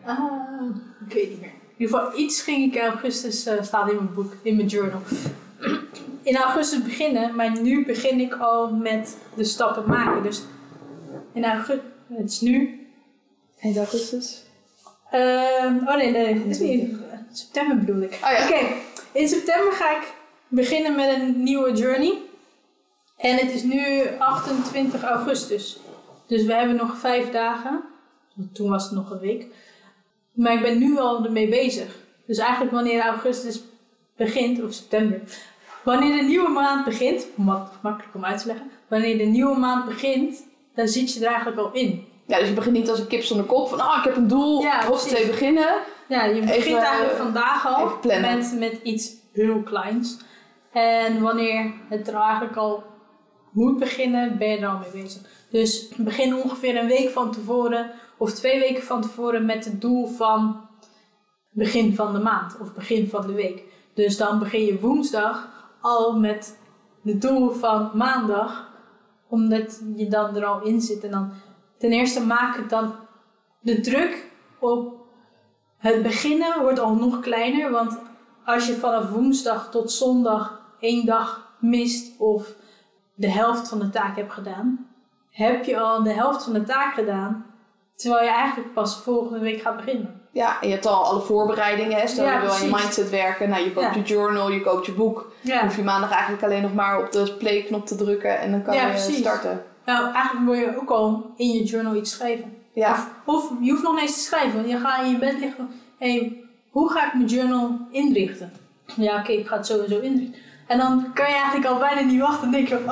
S3: Ah, ik weet niet meer. In ieder geval, iets ging ik in augustus, eh, staat in mijn boek, in mijn journal. In augustus beginnen, maar nu begin ik al met de stappen maken. Dus in augustus, het is nu.
S1: Eind augustus.
S3: Ehm, oh nee, nee, het is niet. September bedoel ik.
S1: Oh ja.
S3: Oké, in september ga ik beginnen met een nieuwe journey. En het is nu 28 augustus. Dus we hebben nog vijf dagen. Toen was het nog een week. Maar ik ben nu al ermee bezig. Dus eigenlijk wanneer augustus begint, of september. Wanneer de nieuwe maand begint, wat makkelijk om uit te leggen. Wanneer de nieuwe maand begint, dan zit je er eigenlijk al in.
S1: Ja, dus je begint niet als een kip zonder kop. Van, ah, ik heb een doel.
S3: Ja, precies.
S1: twee beginnen.
S3: Ja, je begint
S1: Even,
S3: eigenlijk
S1: eh,
S3: vandaag al met, met iets heel kleins. En wanneer het er eigenlijk al moet beginnen, ben je er al mee bezig. Dus begin ongeveer een week van tevoren of twee weken van tevoren met het doel van begin van de maand of begin van de week. Dus dan begin je woensdag al met het doel van maandag, omdat je dan er al in zit. En dan ten eerste maak het dan de druk op het beginnen wordt al nog kleiner, want als je vanaf woensdag tot zondag één dag mist of de helft van de taak hebt gedaan, heb je al de helft van de taak gedaan, terwijl je eigenlijk pas volgende week gaat beginnen.
S1: Ja, en je hebt al alle voorbereidingen. Hè? Stel
S3: Ja,
S1: je wil aan je mindset werken. Nou, je koopt
S3: Ja.
S1: je journal, je koopt je boek. Dan
S3: Ja,
S1: hoef je maandag eigenlijk alleen nog maar op de play-knop te drukken. En dan kan
S3: Ja,
S1: je
S3: precies.
S1: starten.
S3: Nou eigenlijk wil je ook al in je journal iets schrijven.
S1: Ja,
S3: Of, of je hoeft nog niet eens te schrijven, want je gaat in je bed liggen. Hé, hoe ga ik mijn journal inrichten? Ja, oké, ik ga het sowieso inrichten. En dan kan je eigenlijk al bijna niet wachten. Dan denk je,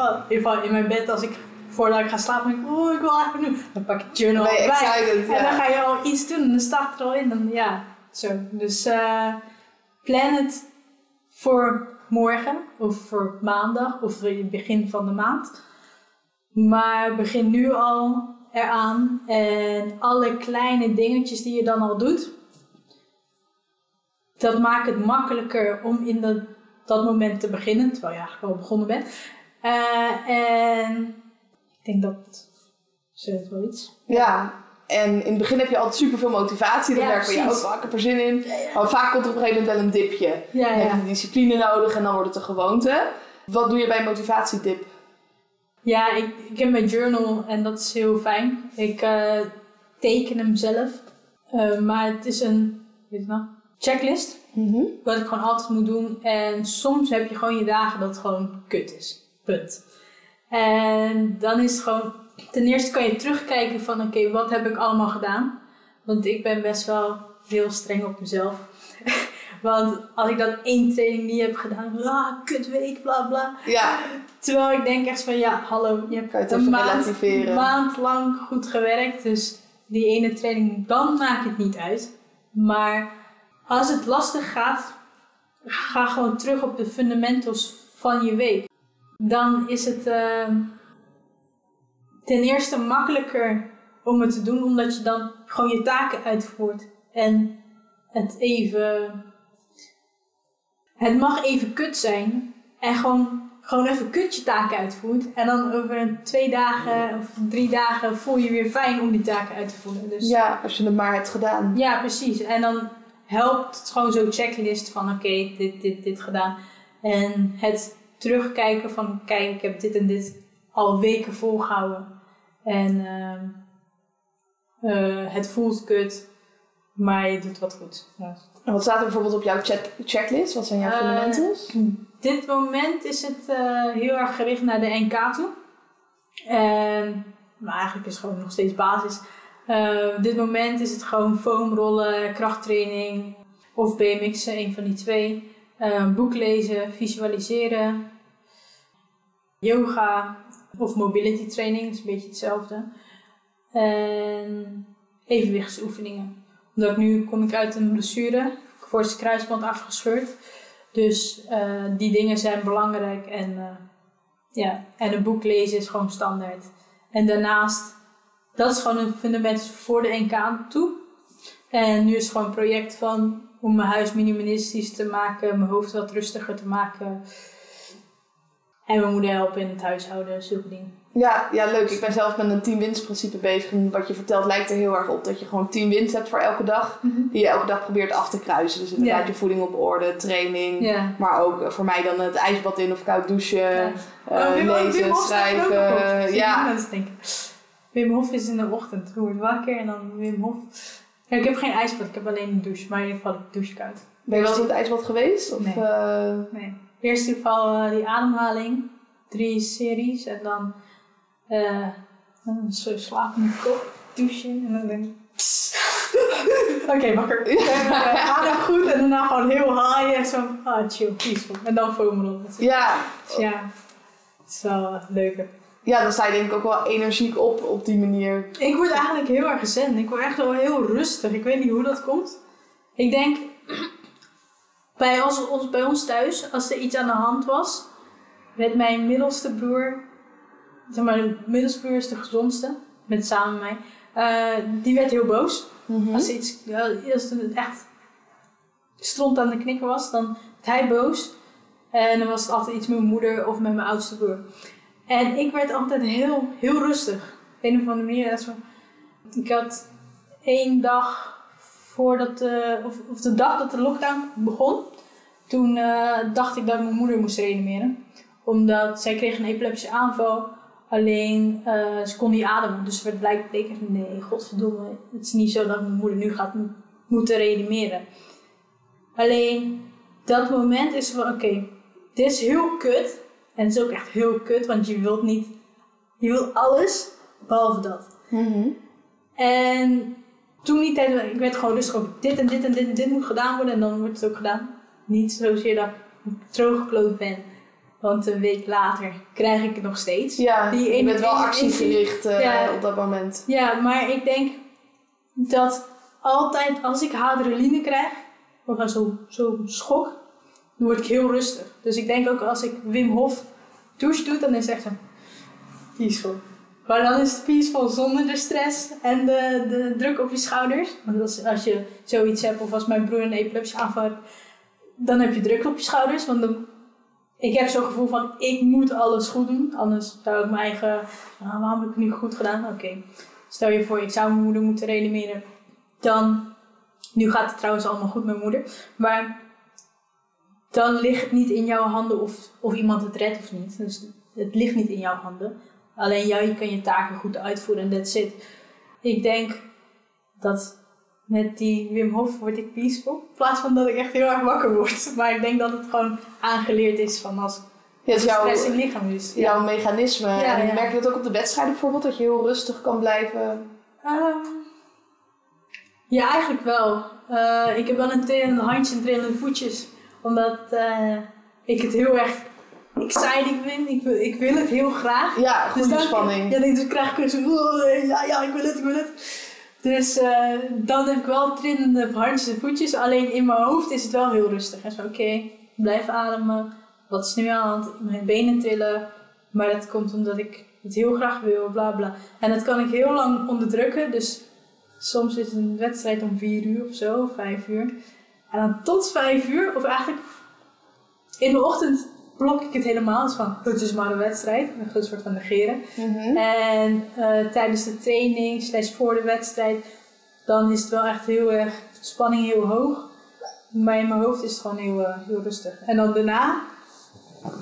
S3: oh, in mijn bed als ik voordat ik ga slapen, denk ik, oh, ik wil eigenlijk nu. Dan pak ik het journal
S1: je
S3: bij.
S1: excited.
S3: En dan ga je al iets doen en dan staat het er al in. Dan, ja, zo. Dus eh, plan het voor morgen of voor maandag of voor het begin van de maand. Maar begin nu al eraan en alle kleine dingetjes die je dan al doet, dat maakt het makkelijker om in dat, dat moment te beginnen, terwijl je eigenlijk al begonnen bent. Eh, en ik denk dat zegt wel iets.
S1: ja. En in het begin heb je altijd superveel motivatie. Dan
S3: Ja,
S1: je,
S3: precies.
S1: oh, ik heb er zin in. Maar vaak komt er op een gegeven moment wel een dipje.
S3: Ja,
S1: Dan heb je discipline nodig en dan wordt het een gewoonte. Wat doe je bij een motivatiedip?
S3: Ja, ik, ik heb mijn journal en dat is heel fijn. Ik eh, teken hem zelf. Eh, maar het is een weet je nou, checklist. Wat ik gewoon altijd moet doen. En soms heb je gewoon je dagen dat het gewoon kut is. Punt. En dan is het gewoon... Ten eerste kan je terugkijken van... Oké, wat heb ik allemaal gedaan? Want ik ben best wel heel streng op mezelf. Want als ik dan één training niet heb gedaan... Ah, kut week, bla bla.
S1: Ja,
S3: Terwijl ik denk echt van... Ja, hallo, je hebt
S1: je het
S3: een maand, maand lang goed gewerkt. Dus die ene training, dan maakt het niet uit. Maar als het lastig gaat, ga gewoon terug op de fundamentals van je week. Dan is het ehm, ten eerste makkelijker om het te doen, omdat je dan gewoon je taken uitvoert. En het even. Het mag even kut zijn. En gewoon, gewoon even kut je taken uitvoert. En dan over twee dagen of drie dagen voel je weer fijn om die taken uit te voeren. Dus
S1: ja, als je het maar hebt gedaan.
S3: ja, precies. En dan helpt het gewoon zo'n checklist van oké, dit, dit, dit gedaan. En het terugkijken van kijk, ik heb dit en dit al weken volgehouden. En ehm, eh, het voelt kut, maar je doet wat goed. Ja.
S1: En wat staat er bijvoorbeeld op jouw check- checklist? Wat zijn jouw
S3: Eh,
S1: fundamentals?
S3: Dit moment is het eh, heel erg gericht naar de NK toe. En, maar eigenlijk is het gewoon nog steeds basis. Op dit moment is het gewoon foamrollen, krachttraining of BMX'en, een van die twee. Boek lezen, visualiseren, yoga of mobility training, is een beetje hetzelfde. En evenwichtsoefeningen. Omdat ik nu kom ik uit een blessure, voorste kruisband afgescheurd. Dus eh, die dingen zijn belangrijk en, eh, ja. en een boek lezen is gewoon standaard. En daarnaast, dat is gewoon een fundament voor de NK toe. En nu is het gewoon een project van om mijn huis minimalistisch te maken, mijn hoofd wat rustiger te maken. En mijn moeder helpen in het huishouden, zulke dingen.
S1: Ja, ja, leuk. Ik ben zelf met een 10 winst principe bezig. En wat je vertelt lijkt er heel erg op dat je gewoon 10 winst hebt voor elke dag. Die je elke dag probeert af te kruisen. Dus inderdaad
S3: Ja.
S1: je voeding op orde, training.
S3: Ja.
S1: Maar ook eh, voor mij dan het ijsbad in of koud douchen.
S3: Ja. Wim- Wim
S1: lezen,
S3: Hof op.
S1: schrijven.
S3: Je
S1: Ja,
S3: Wim Hof is in de ochtend. Je wordt wakker en dan Wim Hof. Ja, ik heb geen ijsbad, ik heb alleen een douche. Maar in ieder geval ik douche koud.
S1: ben je wel eens in het ijsbad geweest? Of,
S3: Nee.
S1: eh,
S3: Nee. Eerst in ieder geval die ademhaling. Drie series. En dan eh, dan zo slaap in de kop. Douchen. En dan denk ik... Oké, wakker. Eh, adem goed en daarna gewoon heel high en zo. Ah, chill, peaceful. En dan foam erop.
S1: ja.
S3: Dus ja, het is wel leuker.
S1: ja, dan sta je denk ik ook wel energiek op op die manier.
S3: Ik word eigenlijk heel erg zen. Ik word echt wel heel rustig. Ik weet niet hoe dat komt. Ik denk, bij ons, bij ons thuis, als er iets aan de hand was, werd mijn middelste broer, zeg maar, de middelste broer is de gezondste, met samen mij, eh, die werd heel boos.
S1: Mhm.
S3: Als, iets, als het echt stront aan de knikker was, dan werd hij boos. En dan was het altijd iets met mijn moeder of met mijn oudste broer. En ik werd altijd heel, heel rustig. Op een of andere manier. Ik had één dag voordat de, of, of de dag dat de lockdown begon, toen eh, dacht ik dat ik mijn moeder moest reanimeren. Omdat zij kreeg een epileptische aanval. Alleen eh, ze kon niet ademen. Dus het werd blijk- bleek echt, nee, godverdomme. Het is niet zo dat mijn moeder nu gaat mo- moeten reanimeren. Alleen dat moment is van, oké, dit is heel kut. En het is ook echt heel kut, want je wilt niet, je wilt alles behalve dat.
S1: Mhm.
S3: En toen die tijd, ik werd gewoon rustig op dit en dit en dit en dit moet gedaan worden en dan wordt het ook gedaan. Niet zozeer dat ik drooggekloot ben, want een week later krijg ik het nog steeds.
S1: Ja,
S3: Die
S1: je bent wel actiegericht
S3: Ja.
S1: op dat moment.
S3: Ja, maar ik denk dat altijd als ik adrenaline krijg, of zo'n zo schok, dan word ik heel rustig. Dus ik denk ook als ik Wim Hof douche doe, dan is het echt zo peaceful. Maar dan is het peaceful zonder de stress en de, de druk op je schouders. Want als, als je zoiets hebt, of als mijn broer een epileptische aanval dan heb je druk op je schouders. Want dan, ik heb zo'n gevoel van, ik moet alles goed doen. Anders zou ik mijn eigen, ah, waarom heb ik het nu goed gedaan? Oké, stel je voor, ik zou mijn moeder moeten reanimeren. Dan, nu gaat het trouwens allemaal goed met mijn moeder. Maar dan ligt het niet in jouw handen of, of iemand het redt of niet. Dus het ligt niet in jouw handen. Alleen jij kan je taken goed uitvoeren en that's it. Ik denk dat met die Wim Hof word ik peaceful. In plaats van dat ik echt heel erg wakker word. Maar ik denk dat het gewoon aangeleerd is van als
S1: Ja, het jouw,
S3: stress in het lichaam is.
S1: jouw mechanisme.
S3: Ja,
S1: en
S3: ja.
S1: merk je dat ook op de wedstrijden bijvoorbeeld? Dat je heel rustig kan blijven?
S3: Ehm, ja, eigenlijk wel. Eh, ik heb wel een trillende handje en trillende voetjes. Omdat eh, ik het heel erg exciting vind. Ik wil, ik wil het heel graag.
S1: Ja, goede
S3: dan,
S1: spanning.
S3: Ja, dus krijg ik weer zo... "Oh, Ja, ja, ik wil het, ik wil het. Dus eh, dan heb ik wel trillende handjes voetjes. Alleen in mijn hoofd is het wel heel rustig. En zo, oké, blijf ademen. Wat is nu aan? Mijn benen trillen. Maar dat komt omdat ik het heel graag wil, bla bla. En dat kan ik heel lang onderdrukken. Dus soms is een wedstrijd om vier uur of zo, vijf uur. En dan tot vijf uur, of eigenlijk in de ochtend blok ik het helemaal. Het is van, het is maar een wedstrijd. Een soort van negeren.
S1: Mhm.
S3: En eh, tijdens de training, slash voor de wedstrijd, dan is het wel echt heel erg, spanning heel hoog. Maar in mijn hoofd is het gewoon heel, eh, heel rustig. En dan daarna,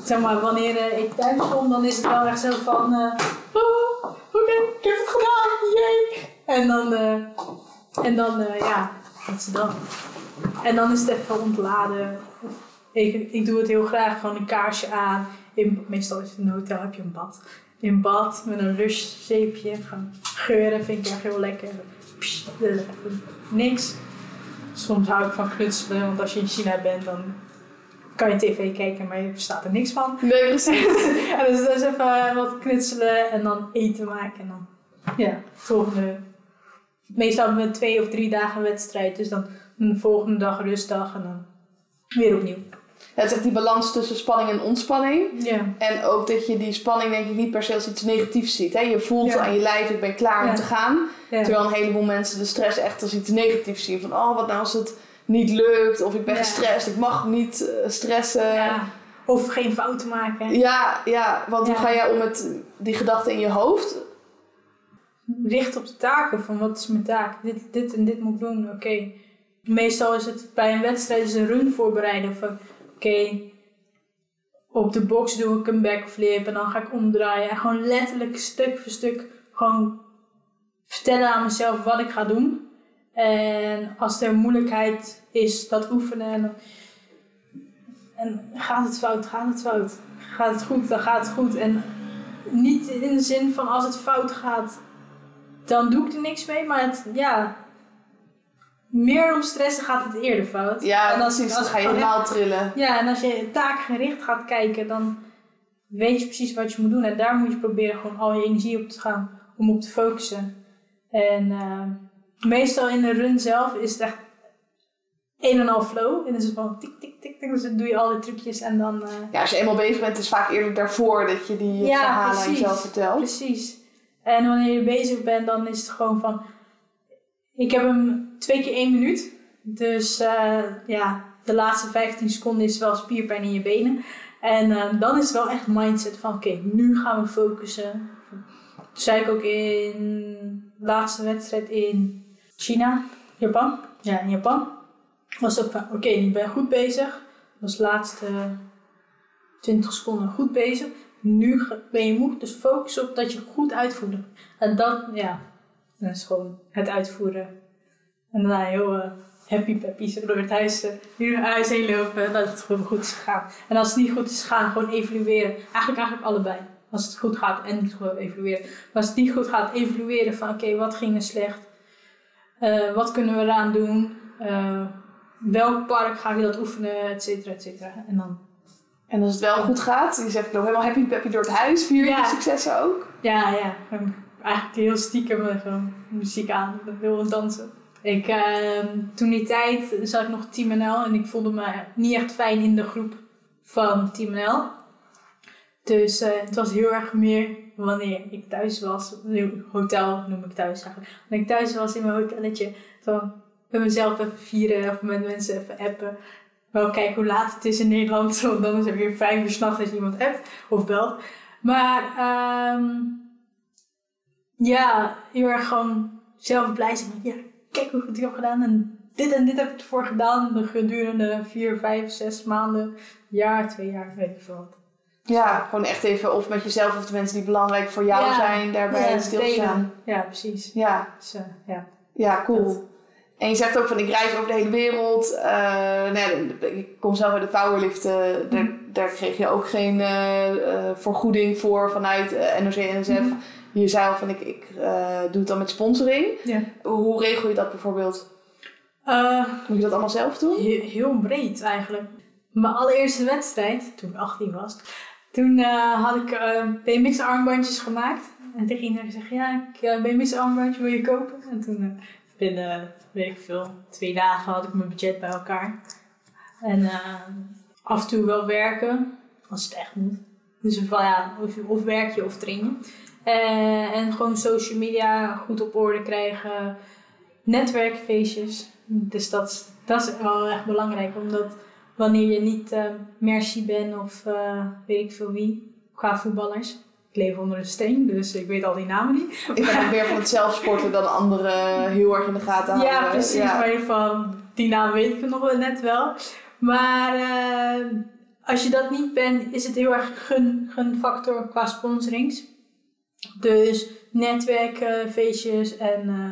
S3: zeg maar, wanneer ik thuis kom, dan is het wel echt zo van, eh, oh, oké, ik heb het gedaan, jee. En dan, en dan ja, dat is het dan. En dan is het even ontladen. Of Ik, ik doe het heel graag, gewoon een kaarsje aan. In, meestal is het in een hotel, heb je een bad. In bad met een lush zeepje. Gewoon geuren vind ik echt heel lekker. Pssst, eh, niks. Soms hou ik van knutselen, want als je in China bent, dan kan je tv kijken, maar je verstaat er niks van.
S1: Nee, precies.
S3: En dus, dus even wat knutselen en dan eten maken. En dan, ja, volgende. Meestal we twee of drie dagen wedstrijd, dus dan de volgende dag rustdag en dan weer opnieuw.
S1: Het is echt die balans tussen spanning en ontspanning.
S3: Ja.
S1: En ook dat je die spanning denk ik niet per se als iets negatiefs ziet. Hè? Je voelt
S3: Ja.
S1: aan je lijf, ik ben klaar om te gaan. Terwijl een heleboel mensen de stress echt als iets negatiefs zien. Van oh, wat nou als het niet lukt. Of ik ben gestrest, ik mag niet eh, stressen.
S3: Of geen fouten maken.
S1: Ja, ja, want hoe ga jij om met die gedachten in je hoofd?
S3: Richt op de taken. Van wat is mijn taak? Dit, dit en dit moet ik doen. Oké. Meestal is het bij een wedstrijd is een run voorbereiden. Van oké. op de box doe ik een backflip. En dan ga ik omdraaien. En gewoon letterlijk stuk voor stuk. Gewoon vertellen aan mezelf wat ik ga doen. En als er moeilijkheid is, dat oefenen. En, en gaat het fout, gaat het fout. Gaat het goed, dan gaat het goed. En niet in de zin van als het fout gaat, dan doe ik er niks mee. Maar ja, meer om stressen gaat het eerder fout.
S1: Ja,
S3: en als,
S1: precies. Dan ga je helemaal trillen.
S3: ja, en als je taakgericht gaat kijken, dan weet je precies wat je moet doen. En daar moet je proberen gewoon al je energie op te gaan om op te focussen. En eh, meestal in de run zelf is het echt een en al flow. En dan is het van tik, tik, tik, tik. Dus dan doe je al die trucjes en dan... eh,
S1: Ja, als je eenmaal bezig bent, is het vaak eerder daarvoor dat je die
S3: Ja,
S1: verhalen aan
S3: precies.
S1: jezelf vertelt.
S3: Precies. En wanneer je bezig bent, dan is het gewoon van... Ik heb hem twee keer één minuut. Dus eh, ja, de laatste 15 seconden is wel spierpijn in je benen. En eh, dan is het wel echt mindset van... Oké, nu gaan we focussen. Toen zei ik ook in de laatste wedstrijd in China, Japan. Ja, in Japan. Was ook van, oké, ik ben goed bezig. Was de laatste 20 seconden goed bezig. Nu ben je moe, dus focus op dat je goed uitvoert. En dat, ja, dat is gewoon het uitvoeren. En daarna heel eh, happy peppy zo door het huis, eh, hier naar huis heen lopen, dat het gewoon goed is gegaan. En als het niet goed is gegaan, gewoon evalueren. Eigenlijk, eigenlijk allebei. Als het goed gaat en niet gewoon evalueren. Maar als het niet goed gaat, evalueren van oké, wat ging er slecht? Eh, wat kunnen we eraan doen? Welk park ga je dat oefenen, et cetera, et cetera. En dan
S1: En als het wel goed gaat, je zegt ik loop helemaal happy peppy door het huis, vier je
S3: Ja.
S1: de successen ook.
S3: Ja, ja. Eigenlijk heel stiekem gewoon muziek aan, heel dansen. Ik, ehm, toen die tijd zat ik nog Team NL en ik voelde me niet echt fijn in de groep van Team NL. Dus eh, het was heel erg meer wanneer ik thuis was, hotel noem ik thuis eigenlijk. Wanneer ik thuis was in mijn hotelletje, dan met mezelf even vieren of met mensen even appen. Wel kijken hoe laat het is in Nederland, want dan is het weer vijf uur s'nachts als je iemand appt of belt. Maar ehm, ja, heel erg gewoon zelf blij zijn. van, kijk hoe goed ik heb gedaan. En dit en dit heb ik ervoor gedaan. De gedurende vier, vijf, zes maanden, jaar, twee jaar, weet ik veel wat.
S1: Ja, gewoon echt even of met jezelf of de mensen die belangrijk voor jou
S3: Ja.
S1: zijn, daarbij
S3: Ja,
S1: stilstaan.
S3: Ja, precies.
S1: Ja,
S3: Dus, eh, ja.
S1: ja, cool.
S3: Dat.
S1: En je zegt ook van ik reis over de hele wereld. Eh, ja, ik kom zelf uit de powerliften. Daar, daar kreeg je ook geen eh, vergoeding voor vanuit eh, NOC-NSF.
S3: Mhm.
S1: Je zei al van ik, ik eh, doe het dan met sponsoring.
S3: Ja.
S1: Hoe regel je dat bijvoorbeeld?
S3: Eh,
S1: Moet je dat allemaal zelf doen?
S3: He- heel breed eigenlijk. Mijn allereerste wedstrijd, toen ik 18 was, toen eh, had ik eh, BMX armbandjes gemaakt. En tegen iedereen gezegd, ja, ik BMX armbandje wil je kopen? En toen binnen, weet ik veel, twee dagen had ik mijn budget bij elkaar. En af en toe wel werken, als het echt moet. Dus van ja, of, of werk je of train je. Eh, en gewoon social media goed op orde krijgen. Netwerkfeestjes. Dus dat, is- dat is wel echt belangrijk. Omdat wanneer je niet eh Merci bent of eh, weet ik veel wie, qua voetballers. Ik leef onder een steen, dus ik weet al die namen niet.
S1: Ik ben ook meer van het zelfsporten dan anderen heel erg in de gaten houden.
S3: Ja, precies.
S1: Ja.
S3: Maar geval, die naam weet ik nog wel net wel. Maar als je dat niet bent, is het heel erg gun, gunfactor qua sponsorings. Dus netwerkfeestjes en... eh,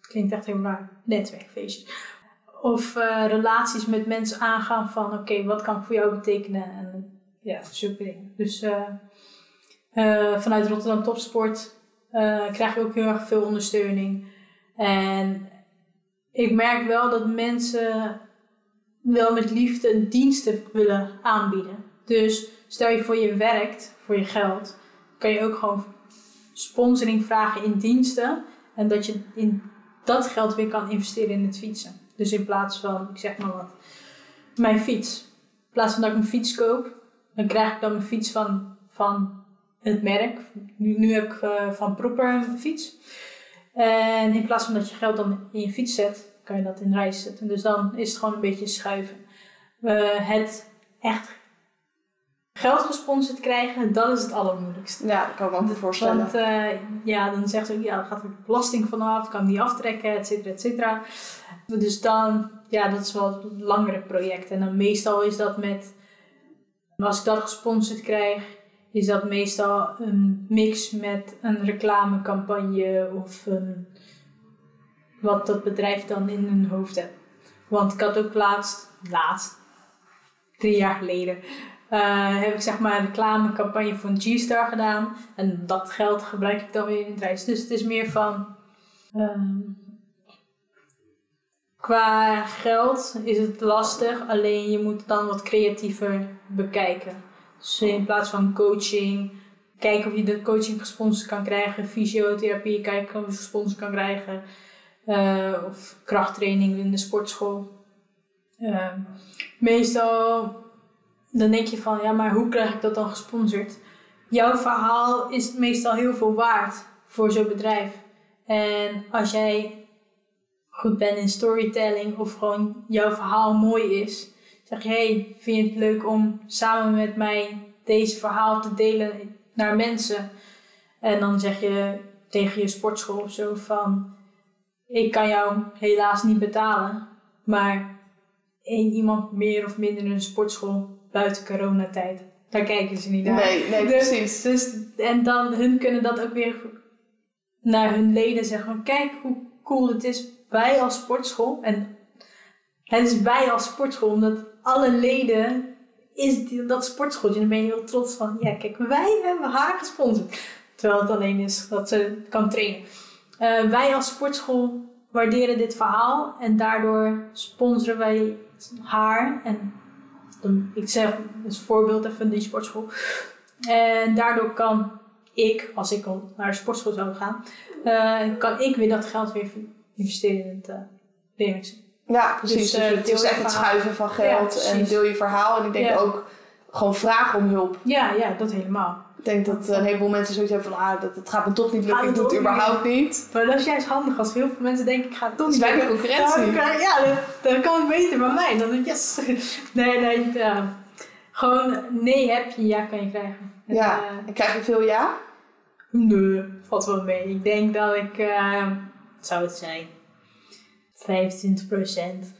S3: klinkt echt heel raar. Netwerkfeestjes. Of eh, relaties met mensen aangaan van... Oké, wat kan ik voor jou betekenen? En ja, zulke dingen. Dus eh, vanuit Rotterdam Topsport krijg je ook heel erg veel ondersteuning. En ik merk wel dat mensen wel met liefde diensten willen aanbieden. Dus stel je voor je werkt voor je geld, kan je ook gewoon sponsoring vragen in diensten. En dat je in dat geld weer kan investeren in het fietsen. Dus in plaats van, ik zeg maar wat, mijn fiets. In plaats van dat ik een fiets koop, dan krijg ik dan mijn fiets van, van het merk. Nu, nu heb ik eh, van Proper een fiets. En in plaats van dat je geld dan in je fiets zet, kan je dat in reis zetten. Dus dan is het gewoon een beetje schuiven. Eh, het echt geld gesponsord krijgen, dat is het allermoeilijkste.
S1: Ja, dat kan ik me voorstellen.
S3: Want eh, ja, dan zegt ze ook, ja, dan gaat er belasting vanaf, kan die aftrekken, et cetera, et cetera. Dus dan, ja, dat is wel een langere project. En dan meestal is dat met, als ik dat gesponsord krijg, is dat meestal een mix met een reclamecampagne of een, wat dat bedrijf dan in hun hoofd heeft. Want ik had ook laatst, laatst, drie jaar geleden, eh, heb ik zeg maar een reclamecampagne van G-Star gedaan. En dat geld gebruik ik dan weer in het reis. Dus het is meer van. ehm, qua geld is het lastig, alleen je moet dan wat creatiever bekijken. Dus in plaats van coaching, kijken of je de coaching gesponsord kan krijgen, fysiotherapie, kijken of je gesponsord kan krijgen, eh, of krachttraining in de sportschool. Ehm, meestal dan denk je van, ja, maar hoe krijg ik dat dan gesponsord? Jouw verhaal is meestal heel veel waard voor zo'n bedrijf. En als jij goed bent in storytelling of gewoon jouw verhaal mooi is, zeg je, hey, vind je het leuk om samen met mij deze verhaal te delen naar mensen? En dan zeg je tegen je sportschool of zo van, ik kan jou helaas niet betalen, maar één iemand meer of minder in een sportschool buiten coronatijd. Daar kijken ze niet naar.
S1: Nee, nee,
S3: Dus-
S1: precies.
S3: Dus, en dan, hun kunnen dat ook weer naar hun leden zeggen. van, Kijk hoe cool het is. Wij als sportschool. En het is wij als sportschool. Omdat alle leden is die, dat sportschooltje. En dan ben je heel trots van. Ja, kijk, wij hebben haar gesponsord. Terwijl het alleen is dat ze kan trainen. Eh, wij als sportschool waarderen dit verhaal. En daardoor sponsoren wij haar. En ik zeg als voorbeeld even die sportschool. En daardoor kan ik, als ik al naar de sportschool zou gaan, eh, kan ik weer dat geld weer investeren in het uh.
S1: Ja, precies.
S3: Dus,
S1: Dus,
S3: eh,
S1: het is echt het schuiven van geld en deel je verhaal. En ik denk
S3: Ja.
S1: ook gewoon vragen om hulp.
S3: Ja, ja, dat helemaal.
S1: Ik denk dat een heleboel mensen zoiets hebben van, ah, dat, dat gaat me toch niet lukken, ik doe het überhaupt niet.
S3: Maar dat is juist handig als heel veel mensen denken, ik ga het toch niet lukken.
S1: concurrentie.
S3: Dan Ja, dan, dan kan het beter bij mij. Dan denk ik, yes. Nee, nee, ja. Gewoon nee heb je, ja kan je krijgen. En,
S1: Ja,
S3: eh,
S1: en krijg je veel ja?
S3: Nee, valt wel mee. Ik denk dat ik, eh, wat zou het zijn? 25 procent.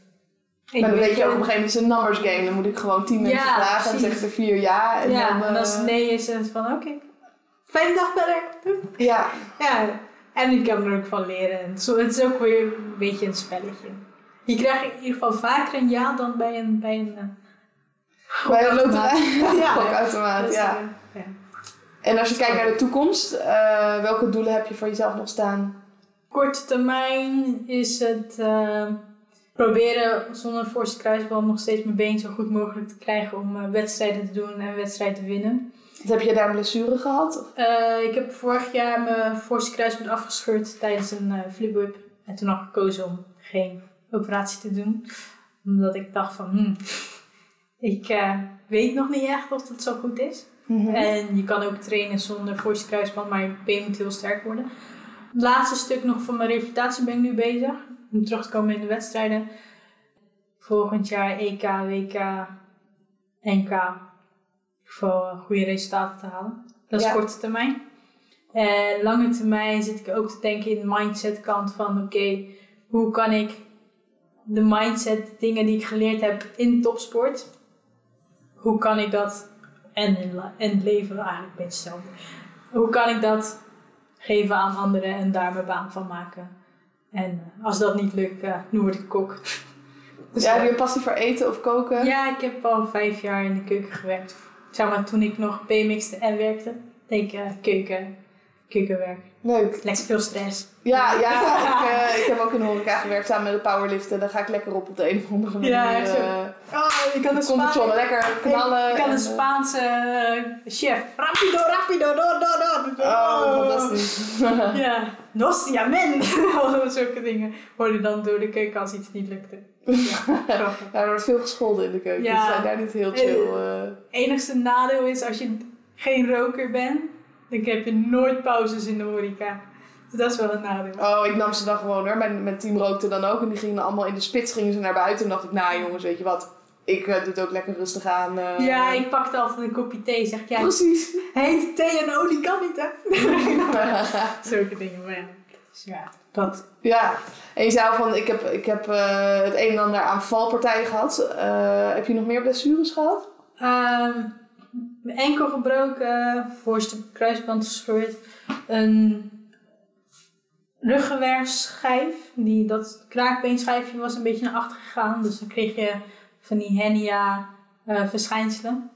S1: Maar dan weet je ook op een gegeven moment, het is een numbers game. Dan moet ik gewoon tien mensen
S3: Ja,
S1: vragen en dan
S3: precies.
S1: zeggen ze vier ja. En
S3: ja,
S1: dan,
S3: en als
S1: eh,
S3: het nee is, dan is het van oké. Fijne dag verder.
S1: Ja,
S3: Ja, en ik kan er ook van leren. En zo, het is ook weer een beetje een spelletje. Je krijgt in ieder geval vaker een ja dan bij een, bij een eh,
S1: bij een loterij.
S3: Ja,
S1: Gokautomaat,
S3: Dus,
S1: ja.
S3: eh, ja.
S1: En als je kijkt naar de toekomst, eh, welke doelen heb je voor jezelf nog staan?
S3: Korte termijn is het eh, proberen zonder forse kruisband nog steeds mijn been zo goed mogelijk te krijgen om eh, wedstrijden te doen en wedstrijden te winnen.
S1: Heb je daar een blessure gehad?
S3: Eh, ik heb vorig jaar mijn forse kruisband afgescheurd tijdens een eh flip-whip. En toen had ik gekozen om geen operatie te doen. Omdat ik dacht van, hmm, ik weet nog niet echt of dat zo goed is. En je kan ook trainen zonder forse kruisband, maar je been moet heel sterk worden. Het laatste stuk nog van mijn revalidatie ben ik nu bezig. Om terug te komen in de wedstrijden. Volgend jaar EK, WK, NK. Voor goede resultaten te halen. Dat is
S1: Ja.
S3: korte termijn. En lange termijn zit ik ook te denken in de mindset kant van oké, hoe kan ik de mindset dingen die ik geleerd heb in topsport, hoe kan ik dat en in het leven eigenlijk een beetje hetzelfde. Hoe kan ik dat geven aan anderen en daar mijn baan van maken? En als dat niet lukt, eh, nu word ik kok. Dus,
S1: ja, heb je een passie voor eten of koken?
S3: ja, ik heb al vijf jaar in de keuken gewerkt. Zeg maar toen ik nog BMX'te en werkte. Denk ik, eh, keuken, keukenwerk.
S1: Leuk.
S3: Lekker veel stress.
S1: Ja, ja ik, eh, ik heb ook in de horeca gewerkt samen met de powerliften. Daar ga ik lekker op op de een of andere manier.
S3: Ja, echt zo.
S1: eh,
S3: Oh, je kan een
S1: conditionen,
S3: Spa-
S1: lekker knallen.
S3: Ik kan
S1: en,
S3: een Spaanse chef. Rapido, rapido, do, do, do.
S1: Oh, fantastisch.
S3: Ja, nostia men. Al zulke dingen worden dan door de keuken als iets niet lukte. Ja,
S1: er wordt veel gescholden in de keuken.
S3: Ja.
S1: Ze zijn daar niet heel chill. eh.
S3: enigste nadeel is als je geen roker bent, dan heb je nooit pauzes in de horeca. Dus dat is wel een nadeel.
S1: Oh, ik nam ze dan gewoon hoor. Mijn, mijn team rookte dan ook. En die gingen allemaal in de spits gingen ze naar buiten. En dacht ik, nou jongens, weet je wat. Ik eh, doe het ook lekker rustig aan. eh.
S3: Ja, ik pakte altijd een kopje thee. Zeg ik, ja,
S1: Precies.
S3: heet thee en olie kan niet, hè? Zulke dingen, maar ja. Dus ja, dat.
S1: ja, en je zei al van, ik heb, ik heb eh, het een en ander aan valpartijen gehad. Eh, heb je nog meer blessures gehad?
S3: Ehm, mijn enkel gebroken, voorste kruisband gescheurd. Een ruggenwerfschijf. Die, dat kraakbeenschijfje was een beetje naar achter gegaan. Dus dan kreeg je van die hernia eh, verschijnselen.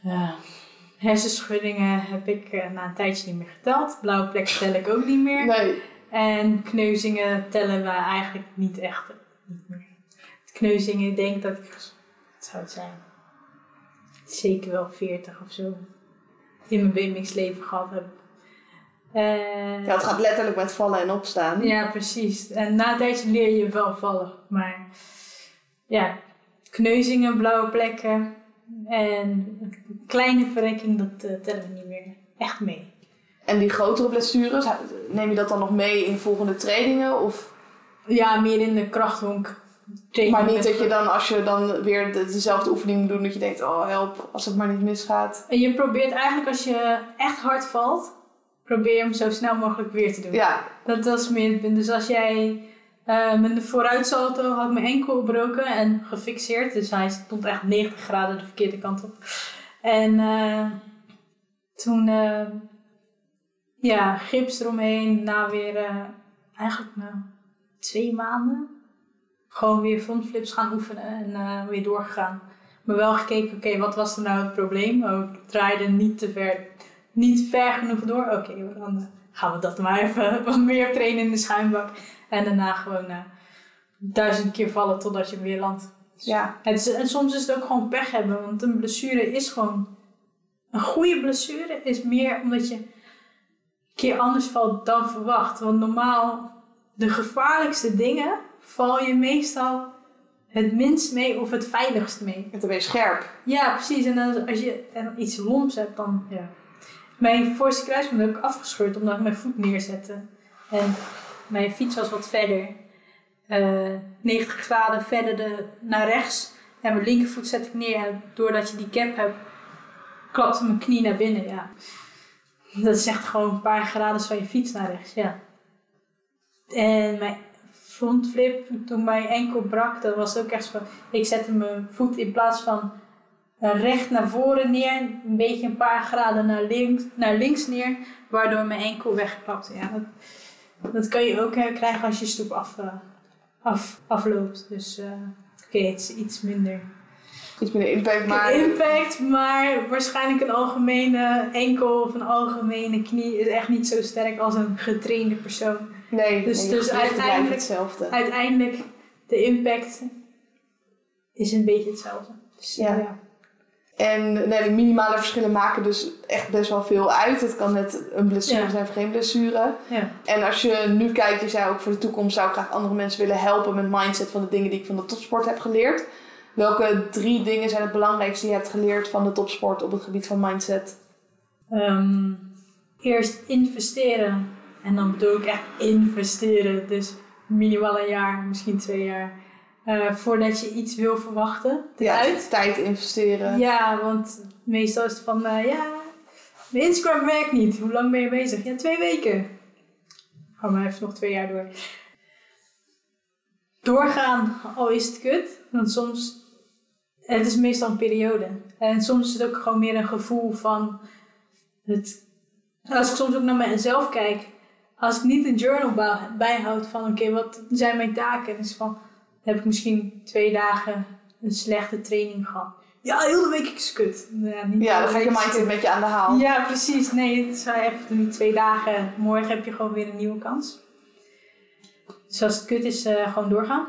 S3: Ja. hersenschuddingen heb ik eh, na een tijdje niet meer geteld. Blauwe plekken tel ik ook niet meer.
S1: Nee.
S3: En kneuzingen tellen we eigenlijk niet echt. Niet meer. Kneuzingen, ik denk dat ik. Wat zou het zijn? Zeker wel 40 of zo. In mijn BMX-leven gehad heb. Eh,
S1: Ja, het gaat letterlijk met vallen en opstaan.
S3: ja, precies. En na een tijdje leer je wel vallen. Maar ja, kneuzingen, blauwe plekken en een kleine verrekking, dat eh, tellen we niet meer echt mee.
S1: En die grotere blessures, neem je dat dan nog mee in volgende trainingen? Of,
S3: Ja, meer in de krachthonk. training
S1: maar niet dat je dan, als je dan weer de- dezelfde oefening moet doen, dat je denkt, oh help, als het maar niet misgaat.
S3: En je probeert eigenlijk als je echt hard valt, probeer je hem zo snel mogelijk weer te doen.
S1: Ja,
S3: Dat was meer het punt. Dus als jij eh, met de had ik mijn enkel gebroken en gefixeerd. Dus hij stond echt 90 graden de verkeerde kant op. En eh, toen, eh, ja, gips eromheen. Na weer, eh, eigenlijk na twee maanden, gewoon weer frontflips gaan oefenen en weer doorgegaan. Maar wel gekeken, oké, wat was er nou het probleem? Oh, ik draaide niet te ver, niet ver genoeg door. Oké, dan eh, gaan we dat maar even wat meer trainen in de schuimbak. En daarna gewoon eh, duizend keer vallen totdat je hem weer landt.
S1: ja.
S3: Het is, en soms is het ook gewoon pech hebben, want een blessure is gewoon. Een goede blessure is meer omdat je een keer anders valt dan verwacht. Want normaal, de gevaarlijkste dingen val je meestal het minst mee of het veiligst mee.
S1: En dan ben je scherp.
S3: Ja, precies. En als je en iets loms hebt, dan ja. Mijn voorste kruisband heb ik afgescheurd omdat ik mijn voet neerzette. En mijn fiets was wat verder. eh 90 graden verder de, naar rechts. En mijn linkervoet zet ik neer. En doordat je die cap hebt, klapte mijn knie naar binnen. Ja. Dat is echt gewoon een paar graden van je fiets naar rechts. Ja. En mijn frontflip, toen mijn enkel brak, dat was ook echt van... Ik zette mijn voet in plaats van recht naar voren neer, een beetje een paar graden naar links, naar links neer, waardoor mijn enkel wegklapte. Ja, dat, dat kan je ook eh, krijgen als je stoep af, eh, af, afloopt. Dus eh, oké, het is iets minder
S1: Iets minder impact, maar...
S3: impact, maar waarschijnlijk een algemene enkel of een algemene knie is echt niet zo sterk als een getrainde persoon.
S1: Nee,
S3: Dus-
S1: nee,
S3: dus uiteindelijk-
S1: hetzelfde.
S3: Uiteindelijk, de impact is een beetje hetzelfde. Dus,
S1: Ja.
S3: ja.
S1: En nee, de minimale verschillen maken dus echt best wel veel uit. Het kan net een blessure
S3: Ja.
S1: zijn of geen blessure.
S3: Ja.
S1: En als je nu kijkt, je zei ook voor de toekomst zou ik graag andere mensen willen helpen met mindset van de dingen die ik van de topsport heb geleerd. Welke drie dingen zijn het belangrijkste die je hebt geleerd van de topsport op het gebied van mindset?
S3: Ehm, eerst investeren. En dan bedoel ik echt investeren. Dus minimaal een jaar, misschien twee jaar. Eh, voordat je iets wil verwachten.
S1: Ja, tijd investeren.
S3: Ja, want meestal is het van, eh, ja, mijn Instagram werkt niet. Hoe lang ben je bezig? Ja, twee weken. Ga maar even nog twee jaar door. Doorgaan, al is het kut. Want soms, het is meestal een periode. En soms is het ook gewoon meer een gevoel van, het, als ik soms ook naar mezelf kijk. Als ik niet een journal bij- bijhoud van, oké, wat zijn mijn taken? Is het van, heb ik misschien twee dagen een slechte training gehad. Ja, heel de week is kut. Ja, niet
S1: Ja, dan ga je mindset
S3: kut.
S1: met je aan de haal.
S3: Ja, precies. Nee, het is wel even niet twee dagen. Morgen heb je gewoon weer een nieuwe kans. Dus als het kut is, eh, gewoon doorgaan.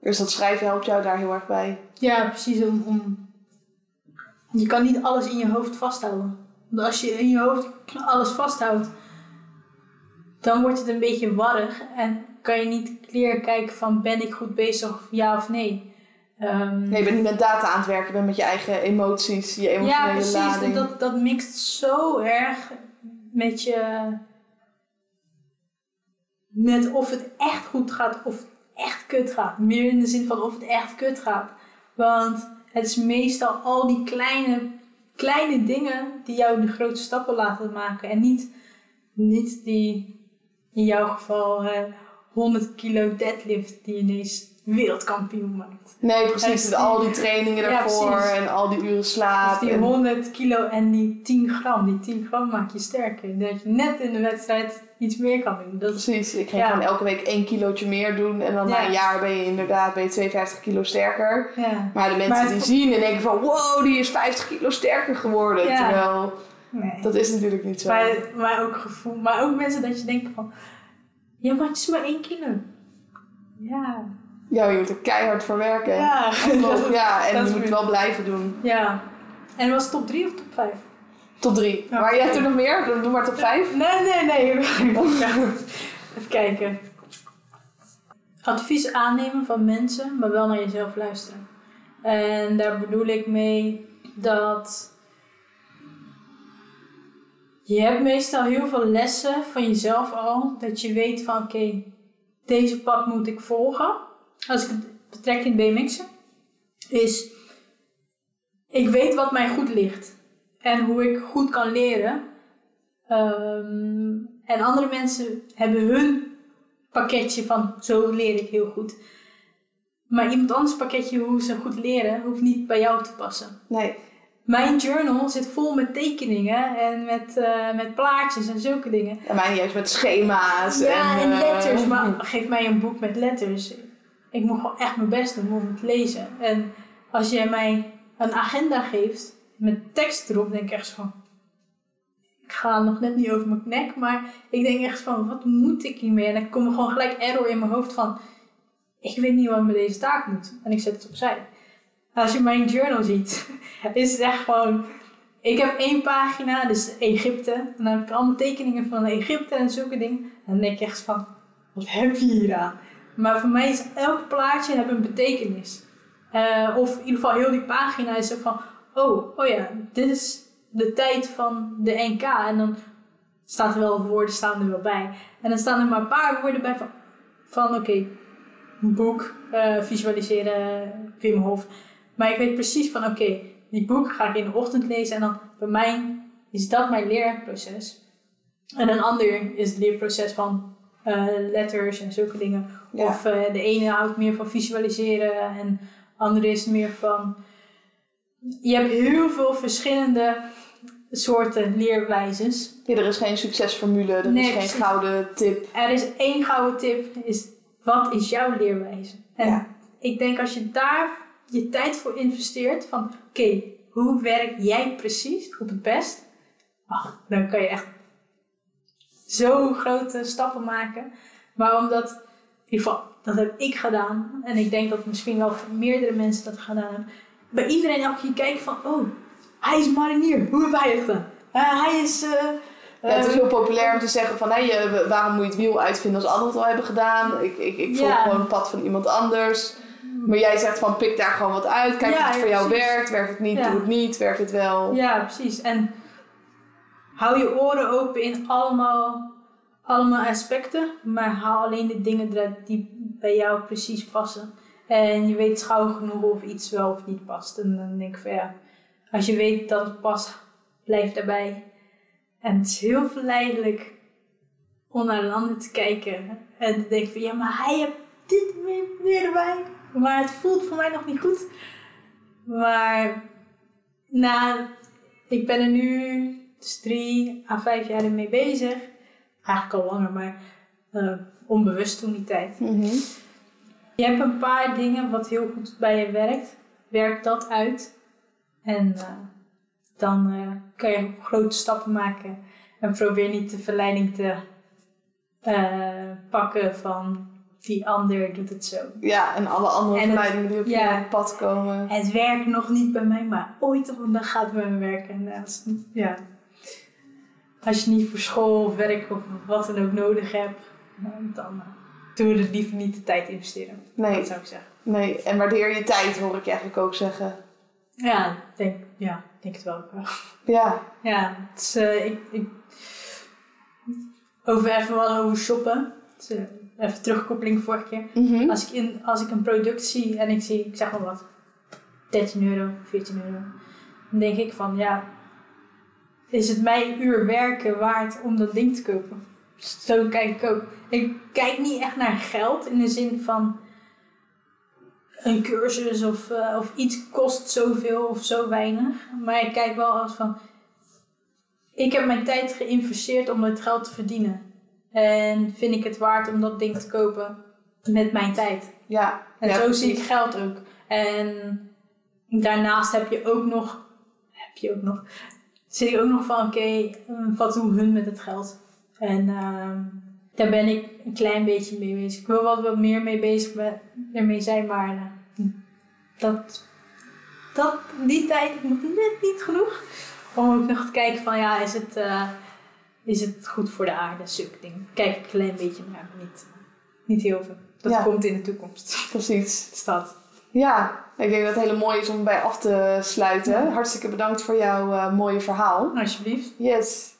S1: Dus dat schrijven helpt jou daar heel erg bij.
S3: Ja, precies. Om, om... Je kan niet alles in je hoofd vasthouden. Want als je in je hoofd alles vasthoudt, dan wordt het een beetje warrig. En kan je niet clear kijken van ben ik goed bezig of ja of nee. Ehm,
S1: Nee, je bent niet met data aan het werken, je bent met je eigen emoties, je emotionele
S3: ja, precies. En
S1: lading.
S3: dat, dat mixt zo erg met je. Met of het echt goed gaat of het echt kut gaat. Meer in de zin van of het echt kut gaat. Want het is meestal al die kleine, kleine dingen die jou de grote stappen laten maken. En niet, niet die, in jouw geval, eh 100 kilo deadlift die ineens wereldkampioen maakt.
S1: Nee, precies.
S3: die-
S1: al die trainingen daarvoor en al die uren
S3: Of
S1: slaap.
S3: die
S1: en-
S3: 100 kilo en die 10 gram. Die 10 gram maakt je sterker. Dat je net in de wedstrijd iets meer kan doen. Dat
S1: Precies, ik ging
S3: Ja.
S1: gewoon elke week één kilootje meer doen. En dan na een jaar ben je inderdaad ben je 52 kilo sterker.
S3: ja.
S1: Maar de mensen
S3: Maar
S1: die zien en denken van wow, die is 50 kilo sterker geworden. Terwijl,
S3: Nee.
S1: dat is natuurlijk niet zo.
S3: Maar, maar ook gevoel. Maar ook mensen dat je denkt van... Ja, maar het is maar 1 kilo. Ja.
S1: Ja, je moet er keihard voor werken.
S3: Ja.
S1: Ja, en
S3: Dat
S1: je moet wel blijven doen.
S3: Ja. En was het top 3 of top 5?
S1: Tot drie.
S3: Ja,
S1: maar jij hebt er nog meer? Dan doe maar tot vijf.
S3: Nee, nee, nee. Even kijken. Advies aannemen van mensen, maar wel naar jezelf luisteren. En daar bedoel ik mee dat je hebt meestal heel veel lessen van jezelf al. Dat je weet van oké, deze pad moet ik volgen. Als ik het betrek in BMX'en. Is, ik weet wat mij goed ligt. En hoe ik goed kan leren. Ehm, en andere mensen hebben hun pakketje van zo leer ik heel goed. Maar iemand anders pakketje hoe ze goed leren, hoeft niet bij jou te passen.
S1: Nee.
S3: Mijn journal zit vol met tekeningen en met, eh, met plaatjes en zulke dingen.
S1: En mij juist met schema's.
S3: Ja, en
S1: eh,
S3: letters. Maar geef mij een boek met letters. Ik moet gewoon echt mijn best doen om het te lezen. En als jij mij een agenda geeft met tekst erop, denk ik echt van... Ik ga nog net niet over mijn nek, maar ik denk echt van, wat moet ik hiermee? En dan komt er gewoon gelijk error in mijn hoofd van... Ik weet niet wat ik met deze taak moet. En ik zet het opzij. Als je mijn journal ziet, is het echt gewoon... Ik heb één pagina, dus Egypte. En dan heb ik allemaal tekeningen van Egypte en zulke dingen. En dan denk ik echt van, wat heb je hier aan? Maar voor mij is elk plaatje heb een betekenis. Eh, of in ieder geval heel die pagina is zo van, oh, oh ja, dit is de tijd van de NK. En dan staat er wel woorden staan er wel bij. En dan staan er maar een paar woorden bij van, van oké, boek, eh, visualiseren, Wim Hof. Maar ik weet precies van, oké, die boek ga ik in de ochtend lezen. En dan bij mij is dat mijn leerproces. En een ander is het leerproces van eh, letters en zulke dingen.
S1: Ja.
S3: Of eh, de ene houdt meer van visualiseren en de andere is meer van. Je hebt heel veel verschillende soorten leerwijzes.
S1: Ja, er is geen succesformule, er
S3: Nee,
S1: is geen
S3: precies.
S1: gouden tip.
S3: Er is één gouden tip, is wat is jouw leerwijze? En
S1: Ja.
S3: ik denk als je daar je tijd voor investeert, van oké, hoe werk jij precies op het best? Ach, dan kan je echt zo grote stappen maken. Maar omdat, in ieder geval, dat heb ik gedaan. En ik denk dat misschien wel meerdere mensen dat gedaan hebben. Bij iedereen elke keer kijken van, oh, hij is marinier. Hoe heb hij het gedaan? Eh, hij is... eh,
S1: Ja, het is
S3: eh,
S1: heel populair om te zeggen van, je- waarom moet je het wiel uitvinden als anderen het al hebben gedaan? Ik, ik, ik volg
S3: Ja.
S1: gewoon het pad van iemand anders. Maar jij zegt van, pik daar gewoon wat uit. Kijk of het voor jou
S3: precies.
S1: werkt. Werkt het niet, doe het niet. Werkt het wel.
S3: Ja, precies. En hou je oren open in allemaal, allemaal aspecten, maar haal alleen de dingen eruit die bij jou precies passen. En je weet gauw genoeg of iets wel of niet past. En dan denk ik van ja, als je weet dat het past, blijf daarbij. En het is heel verleidelijk om naar een ander te kijken en te denken van ja, maar hij heeft dit weer erbij. Maar het voelt voor mij nog niet goed. Maar na ik ben er nu dus drie à vijf jaar mee bezig. Eigenlijk al langer, maar eh, onbewust toen die tijd.
S1: Mhm.
S3: Je hebt een paar dingen wat heel goed bij je werkt. Werk dat uit. En eh, dan eh, kan je grote stappen maken. En probeer niet de verleiding te pakken van die ander doet het zo.
S1: Ja, en alle andere
S3: En
S1: verleidingen die op
S3: ja.
S1: je pad komen.
S3: Het werkt nog niet bij mij, maar ooit op een dag gaat het bij me werken. En als, ja. als je niet voor school of werk of wat dan ook nodig hebt, dan eh, doen we er liever niet de tijd investeren.
S1: Nee.
S3: Dat zou ik zeggen.
S1: Nee, en waardeer je tijd, hoor ik je eigenlijk ook zeggen.
S3: Ja, ik denk, ja, denk het wel. ook wel.
S1: Ja,
S3: Ja, is, eh, ik, ik, over even wat over shoppen. Eh, even terugkoppeling vorige keer.
S1: Mhm.
S3: Als ik, in, als ik een product zie en ik zie, ik zeg maar wat, 13 euro, 14 euro. Dan denk ik van ja, is het mijn uur werken waard om dat ding te kopen? Zo kijk ik ook. Ik kijk niet echt naar geld in de zin van een cursus of, eh, of iets kost zoveel of zo weinig. Maar ik kijk wel als van, ik heb mijn tijd geïnvesteerd om het geld te verdienen. En vind ik het waard om dat ding te kopen met mijn tijd.
S1: Ja.
S3: En
S1: ja,
S3: zo zie ik geld ook. En daarnaast heb je ook nog, heb je ook nog, zit ik ook nog van, oké, eh, wat doen hun met het geld? En ehm, daar ben ik een klein beetje mee bezig. Ik wil wat, wat meer mee bezig met, ermee zijn, maar eh, dat, dat, die tijd nog net niet genoeg. Om ook nog te kijken van, ja, is het, eh, is het goed voor de aarde? Zulke dingen. Kijk ik een klein beetje naar, maar niet, niet heel veel. Dat
S1: Ja.
S3: komt in de toekomst.
S1: Precies.
S3: Dat.
S1: Ja, ik denk dat het hele mooi is om bij af te sluiten. Hartstikke bedankt voor jouw eh, mooie verhaal.
S3: Alsjeblieft.
S1: Yes.